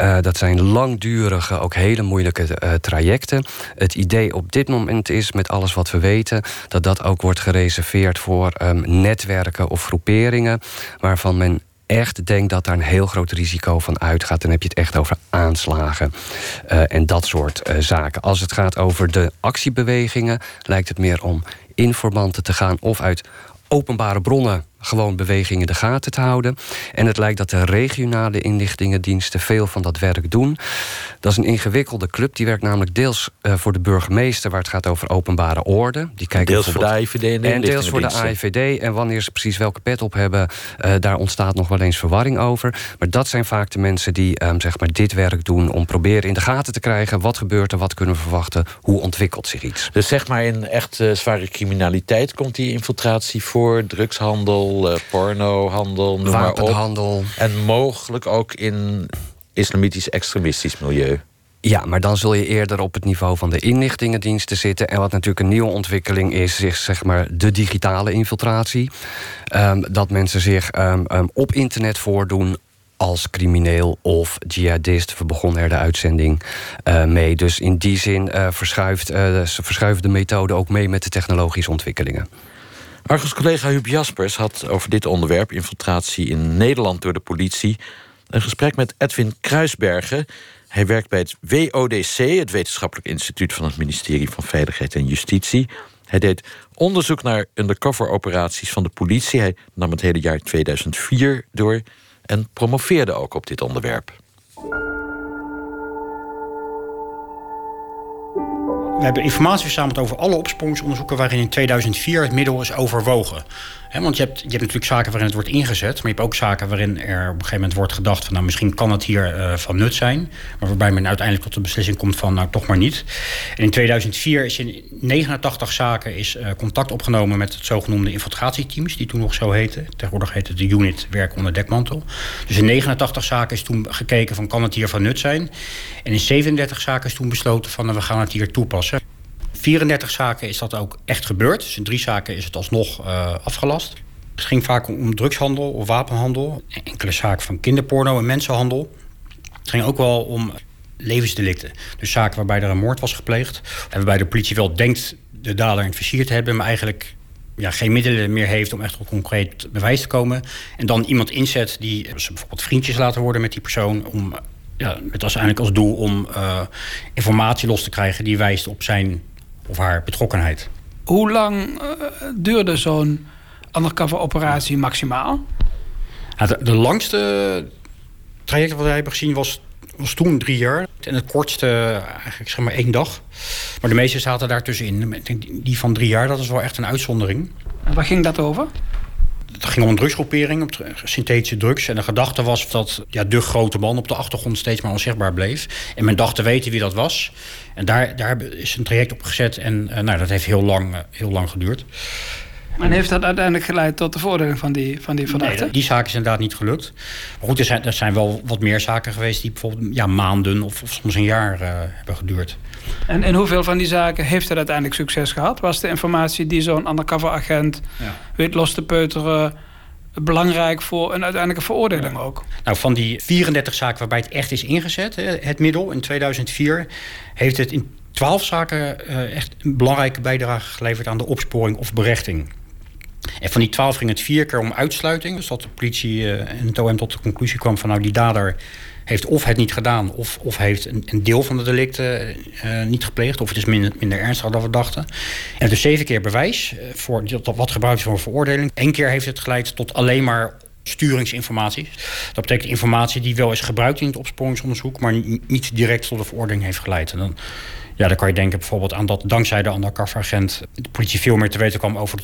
Uh, dat zijn langdurige, ook hele moeilijke uh, trajecten. Het idee op dit moment is, met alles wat we weten, dat dat ook wordt gereserveerd voor um, netwerken of groeperingen waarvan men echt denkt dat daar een heel groot risico van uitgaat. Dan heb je het echt over aanslagen en dat soort zaken. Als het gaat over de actiebewegingen, lijkt het meer om informanten te gaan of uit openbare bronnen gewoon bewegingen in de gaten te houden. En het lijkt dat de regionale inlichtingendiensten veel van dat werk doen. Dat is een ingewikkelde club. Die werkt namelijk deels uh, voor de burgemeester, waar het gaat over openbare orde. Die kijken deels voor de AIVD en, de en deels voor de AIVD. En wanneer ze precies welke pet op hebben, uh, daar ontstaat nog wel eens verwarring over. Maar dat zijn vaak de mensen die um, zeg maar dit werk doen om proberen in de gaten te krijgen wat gebeurt er, wat kunnen we verwachten, hoe ontwikkelt zich iets. Dus zeg maar in echt uh, zware criminaliteit komt die infiltratie voor, drugshandel uh, pornohandel, noem Wapenhandel. maar op. En mogelijk ook in islamitisch extremistisch milieu. Ja, maar dan zul je eerder op het niveau van de inlichtingendiensten zitten. En wat natuurlijk een nieuwe ontwikkeling is, is zeg maar de digitale infiltratie. Um, dat mensen zich um, um, op internet voordoen als crimineel of jihadist. We begonnen er de uitzending uh, mee. Dus in die zin uh, verschuift, uh, verschuift de methode ook mee met de technologische ontwikkelingen. Argos-collega Huub Jaspers had over dit onderwerp... infiltratie in Nederland door de politie... een gesprek met Edwin Kruisbergen. Hij werkt bij het WODC, het Wetenschappelijk Instituut... van het ministerie van Veiligheid en Justitie. Hij deed onderzoek naar undercover-operaties van de politie. Hij nam het hele jaar 2004 door en promoveerde ook op dit onderwerp. We hebben informatie verzameld over alle opsporingsonderzoeken waarin in 2004 het middel is overwogen. Want je hebt, je hebt natuurlijk zaken waarin het wordt ingezet, maar je hebt ook zaken waarin er op een gegeven moment wordt gedacht van nou misschien kan het hier uh, van nut zijn, maar waarbij men uiteindelijk tot de beslissing komt van nou toch maar niet. In 2004 is in 89 zaken is uh, contact opgenomen met het zogenoemde infiltratieteams, die toen nog zo heten. Tegenwoordig heet het de unit werk onder dekmantel. Dus in 89 zaken is toen gekeken van kan het hier van nut zijn. En in 37 zaken is toen besloten van nou, we gaan het hier toepassen. 34 zaken is dat ook echt gebeurd. Dus in drie zaken is het alsnog uh, afgelast. Het ging vaak om drugshandel of wapenhandel. Enkele zaken van kinderporno en mensenhandel. Het ging ook wel om levensdelicten. Dus zaken waarbij er een moord was gepleegd. En waarbij de politie wel denkt de dader in het te hebben... maar eigenlijk ja, geen middelen meer heeft om echt tot concreet bewijs te komen. En dan iemand inzet die ze bijvoorbeeld vriendjes laten worden met die persoon... om ja, met als, als doel om uh, informatie los te krijgen... die wijst op zijn of haar betrokkenheid. Hoe lang uh, duurde zo'n undercover operatie maximaal? Nou, de, de, langste traject wat wij hebben gezien was was toen drie jaar. En het kortste eigenlijk zeg maar één dag. Maar de meeste zaten daartussenin. Die van drie jaar, dat is wel echt een uitzondering. En waar ging dat over? Het ging om een drugsgroepering, synthetische drugs. En de gedachte was dat ja, de grote man op de achtergrond steeds maar onzichtbaar bleef. En men dacht te weten wie dat was. En daar, daar is een traject op gezet. En uh, nou, dat heeft heel lang, uh, heel lang geduurd. En heeft dat uiteindelijk geleid tot de veroordeling van die, van die verdachte? Nee, die zaak is inderdaad niet gelukt. Maar goed, er zijn, er zijn wel wat meer zaken geweest... die bijvoorbeeld ja, maanden of, of soms een jaar uh, hebben geduurd. En in hoeveel van die zaken heeft het uiteindelijk succes gehad? Was de informatie die zo'n undercover agent ja. weet los te peuteren belangrijk voor een uiteindelijke veroordeling ook? Nou, van die 34 zaken waarbij het echt is ingezet, het middel in 2004, heeft het in 12 zaken uh, echt een belangrijke bijdrage geleverd aan de opsporing of berechting. En van die 12 ging het vier keer om uitsluiting. Dus dat de politie uh, en het OM tot de conclusie kwam van nou die dader heeft of het niet gedaan, of, of heeft een, deel van de delicten uh, niet gepleegd, of het is minder, minder ernstig dan we dachten. En dus zeven keer bewijs voor dat wat gebruikt is voor een veroordeling. Eén keer heeft het geleid tot alleen maar sturingsinformatie. Dat betekent informatie die wel is gebruikt in het opsporingsonderzoek, maar niet direct tot de verordening heeft geleid. En dan ja, dan kan je denken bijvoorbeeld aan dat dankzij de undercover-agent de politie veel meer te weten kwam over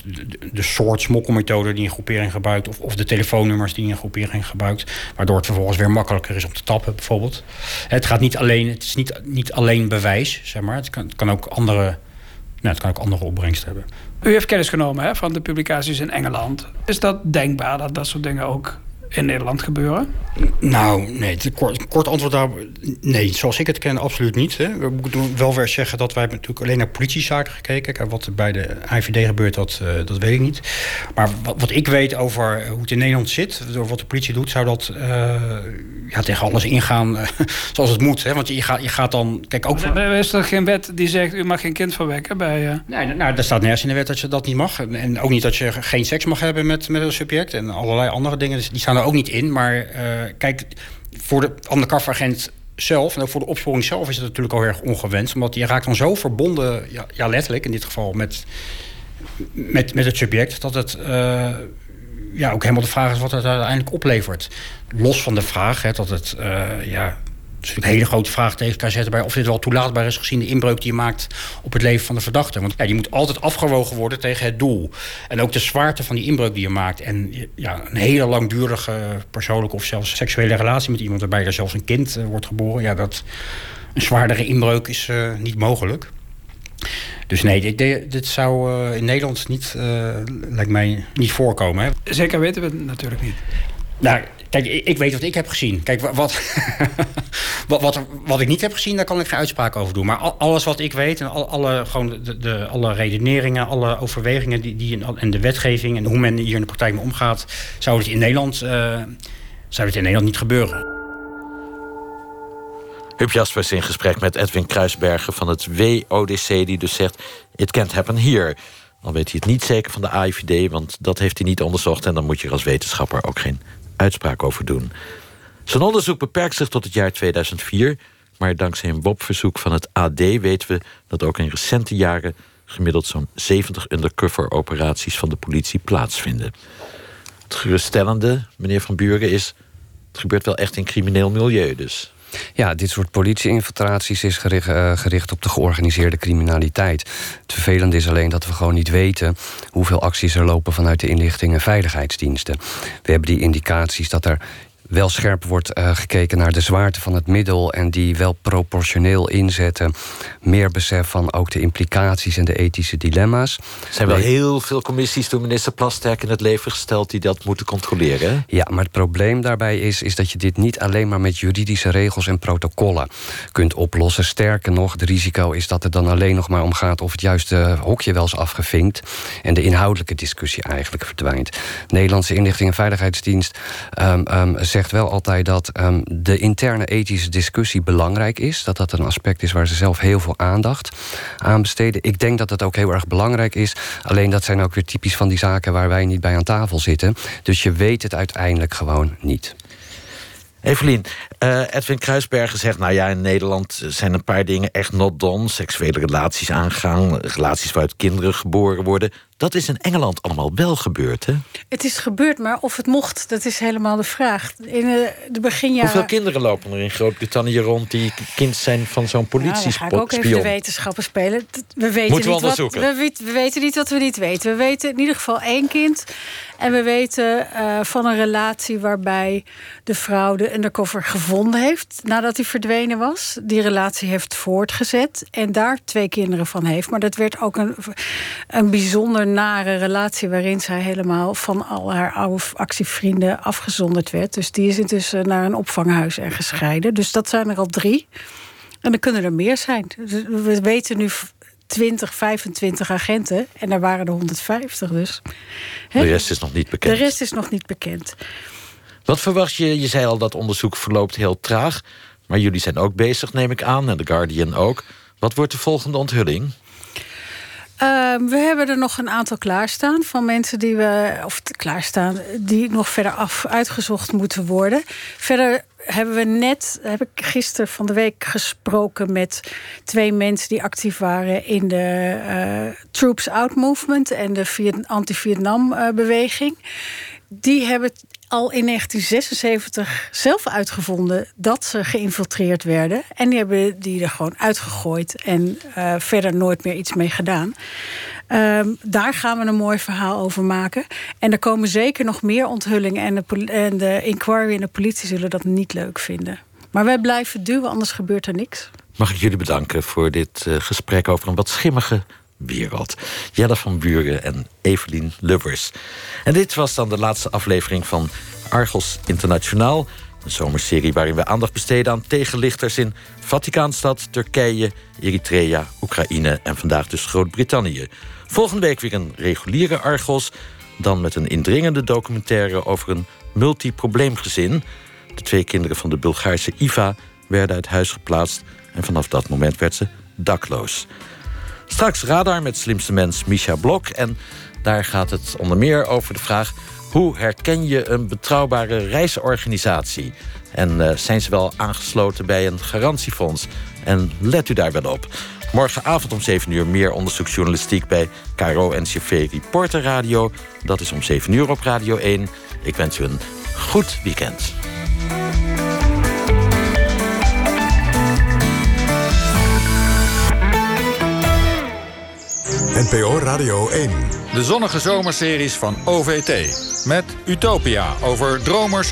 de, soort smokkelmethode die een groepering gebruikt, of, of de telefoonnummers die een groepering gebruikt, waardoor het vervolgens weer makkelijker is om te tappen, bijvoorbeeld. Het gaat niet alleen, het is niet, niet alleen bewijs, zeg maar. Het kan, kan ook andere, nou, het kan ook andere opbrengsten hebben. U heeft kennis genomen hè, van de publicaties in Engeland. Is dat denkbaar dat dat soort dingen ook in Nederland gebeuren? Nou, nee, het kort, kort antwoord daar. Nee, zoals ik het ken, absoluut niet. Hè. We moeten wel weer zeggen dat wij natuurlijk alleen naar politiezaken gekeken. Kijk, wat er bij de IVD gebeurt, dat, uh, dat weet ik niet. Maar wat, wat, ik weet over hoe het in Nederland zit, door wat de politie doet, zou dat uh, ja, tegen alles ingaan uh, <laughs> zoals het moet. Hè. Want je gaat, je gaat dan. Kijk, ook voor... Is er geen wet die zegt u mag geen kind verwekken bij. Nee, nou, er staat nergens in de wet dat je dat niet mag. En ook niet dat je geen seks mag hebben met, met een subject en allerlei andere dingen. Dus die staan ook niet in. Maar uh, kijk, voor de undercover-agent zelf en ook voor de opsporing zelf is het natuurlijk al erg ongewenst. Omdat je raakt dan zo verbonden, ja, ja letterlijk in dit geval, met, met, met het subject, dat het. Uh, ja, ook helemaal de vraag is wat het uiteindelijk oplevert. Los van de vraag hè, dat het uh, ja, dus een hele grote vraagteken kan zetten bij of dit wel toelaatbaar is gezien de inbreuk die je maakt op het leven van de verdachte. Want ja, die moet altijd afgewogen worden tegen het doel. En ook de zwaarte van die inbreuk die je maakt. En ja, een hele langdurige persoonlijke of zelfs seksuele relatie met iemand waarbij er zelfs een kind uh, wordt geboren. Ja, dat een zwaardere inbreuk is uh, niet mogelijk. Dus nee, dit, dit zou uh, in Nederland niet, lijkt mij, niet voorkomen. Hè. Zeker weten we het natuurlijk niet. Nou, Kijk, ik weet wat ik heb gezien. Kijk, wat, <laughs> wat, wat, ik niet heb gezien, daar kan ik geen uitspraak over doen. Maar alles wat ik weet en alle, gewoon de, de, alle redeneringen, alle overwegingen die, die en de wetgeving en hoe men hier in de praktijk mee omgaat, zou het in Nederland, uh, zou het in Nederland niet gebeuren. Huub Jaspers in gesprek met Edwin Kruisbergen van het WODC, die dus zegt: It can't happen here. Dan weet hij het niet zeker van de AIVD, want dat heeft hij niet onderzocht. En dan moet je als wetenschapper ook geen uitspraak over doen. Zijn onderzoek beperkt zich tot het jaar 2004... maar dankzij een WOP-verzoek van het AD weten we... dat ook in recente jaren gemiddeld zo'n 70 undercover-operaties... van de politie plaatsvinden. Het geruststellende, meneer Van Buren, is... het gebeurt wel echt in crimineel milieu dus. Ja, dit soort politieinfiltraties is gericht, uh, gericht, op de georganiseerde criminaliteit. Het vervelende is alleen dat we gewoon niet weten hoeveel acties er lopen vanuit de inlichting en veiligheidsdiensten. We hebben die indicaties dat er wel scherp wordt uh, gekeken naar de zwaarte van het middel en die wel proportioneel inzetten. Meer besef van ook de implicaties en de ethische dilemma's. Er zijn wel heel veel commissies door minister Plasterk in het leven gesteld die dat moeten controleren. Ja, maar het probleem daarbij is, is dat je dit niet alleen maar met juridische regels en protocollen kunt oplossen. Sterker nog, het risico is dat het dan alleen nog maar om gaat of het juiste hokje wel is afgevinkt en de inhoudelijke discussie eigenlijk verdwijnt. Nederlandse Inlichting en Veiligheidsdienst um, um, zegt zegt wel altijd dat um, de interne ethische discussie belangrijk is. Dat dat een aspect is waar ze zelf heel veel aandacht aan besteden. Ik denk dat dat ook heel erg belangrijk is. Alleen dat zijn ook weer typisch van die zaken waar wij niet bij aan tafel zitten. Dus je weet het uiteindelijk gewoon niet. Evelien, uh, Edwin Kruisbergen zegt... nou ja, in Nederland zijn een paar dingen echt not done. Seksuele relaties aangaan, relaties waaruit kinderen geboren worden. Dat is in Engeland allemaal wel gebeurd, hè? Het is gebeurd, maar of het mocht, dat is helemaal de vraag. In de, de beginjaren... Hoeveel kinderen lopen er in Groot-Brittannië rond... die kind zijn van zo'n politiespion? Nou, ga ik ook even de wetenschappen spelen. We weten, Moeten we niet wat, we, we weten niet wat we niet weten. We weten in ieder geval één kind. En we weten eh, van een relatie waarbij de vrouw de undercover gevonden heeft... nadat hij verdwenen was. Die relatie heeft voortgezet en daar twee kinderen van heeft. Maar dat werd ook een, een bijzonder nare relatie... waarin zij helemaal van al haar oude actievrienden afgezonderd werd. Dus die is intussen naar een opvanghuis en gescheiden. Dus dat zijn er al drie. En er kunnen er meer zijn. Dus we weten nu 20, 25 agenten. En er waren er 150 dus. De rest is nog niet bekend. De rest is nog niet bekend. Wat verwacht je? Je zei al dat onderzoek verloopt heel traag. Maar jullie zijn ook bezig, neem ik aan. En The Guardian ook. Wat wordt de volgende onthulling? Uh, we hebben er nog een aantal klaarstaan van mensen die we, of klaarstaan, die nog verder af uitgezocht moeten worden. Verder hebben we net, heb ik gisteren van de week gesproken met twee mensen die actief waren in de uh, Troops Out Movement en de anti-Vietnam-beweging. Die hebben al in 1976 zelf uitgevonden dat ze geïnfiltreerd werden. En die hebben die er gewoon uitgegooid en uh, verder nooit meer iets mee gedaan. Um, daar gaan we een mooi verhaal over maken. En er komen zeker nog meer onthullingen. En de, en de inquiry en de politie zullen dat niet leuk vinden. Maar wij blijven duwen, anders gebeurt er niks. Mag ik jullie bedanken voor dit uh, gesprek over een wat schimmige wereld. Jelle van Buren en Evelien Lubbers. En dit was dan de laatste aflevering van Argos Internationaal. Een zomerserie waarin we aandacht besteden aan tegenlichters in Vaticaanstad, Turkije, Eritrea, Oekraïne en vandaag dus Groot-Brittannië. Volgende week weer een reguliere Argos. Dan met een indringende documentaire over een multiprobleemgezin. De twee kinderen van de Bulgaarse Iva werden uit huis geplaatst. En vanaf dat moment werd ze dakloos. Straks radar met slimste mens Misha Blok. En daar gaat het onder meer over de vraag... hoe herken je een betrouwbare reisorganisatie? En uh, zijn ze wel aangesloten bij een garantiefonds? En let u daar wel op. Morgenavond om 7 uur meer onderzoeksjournalistiek... bij KRO-NCV Reporter Radio. Dat is om 7 uur op Radio 1. Ik wens u een goed weekend. NPO Radio 1. De zonnige zomerseries van OVT. Met Utopia over dromers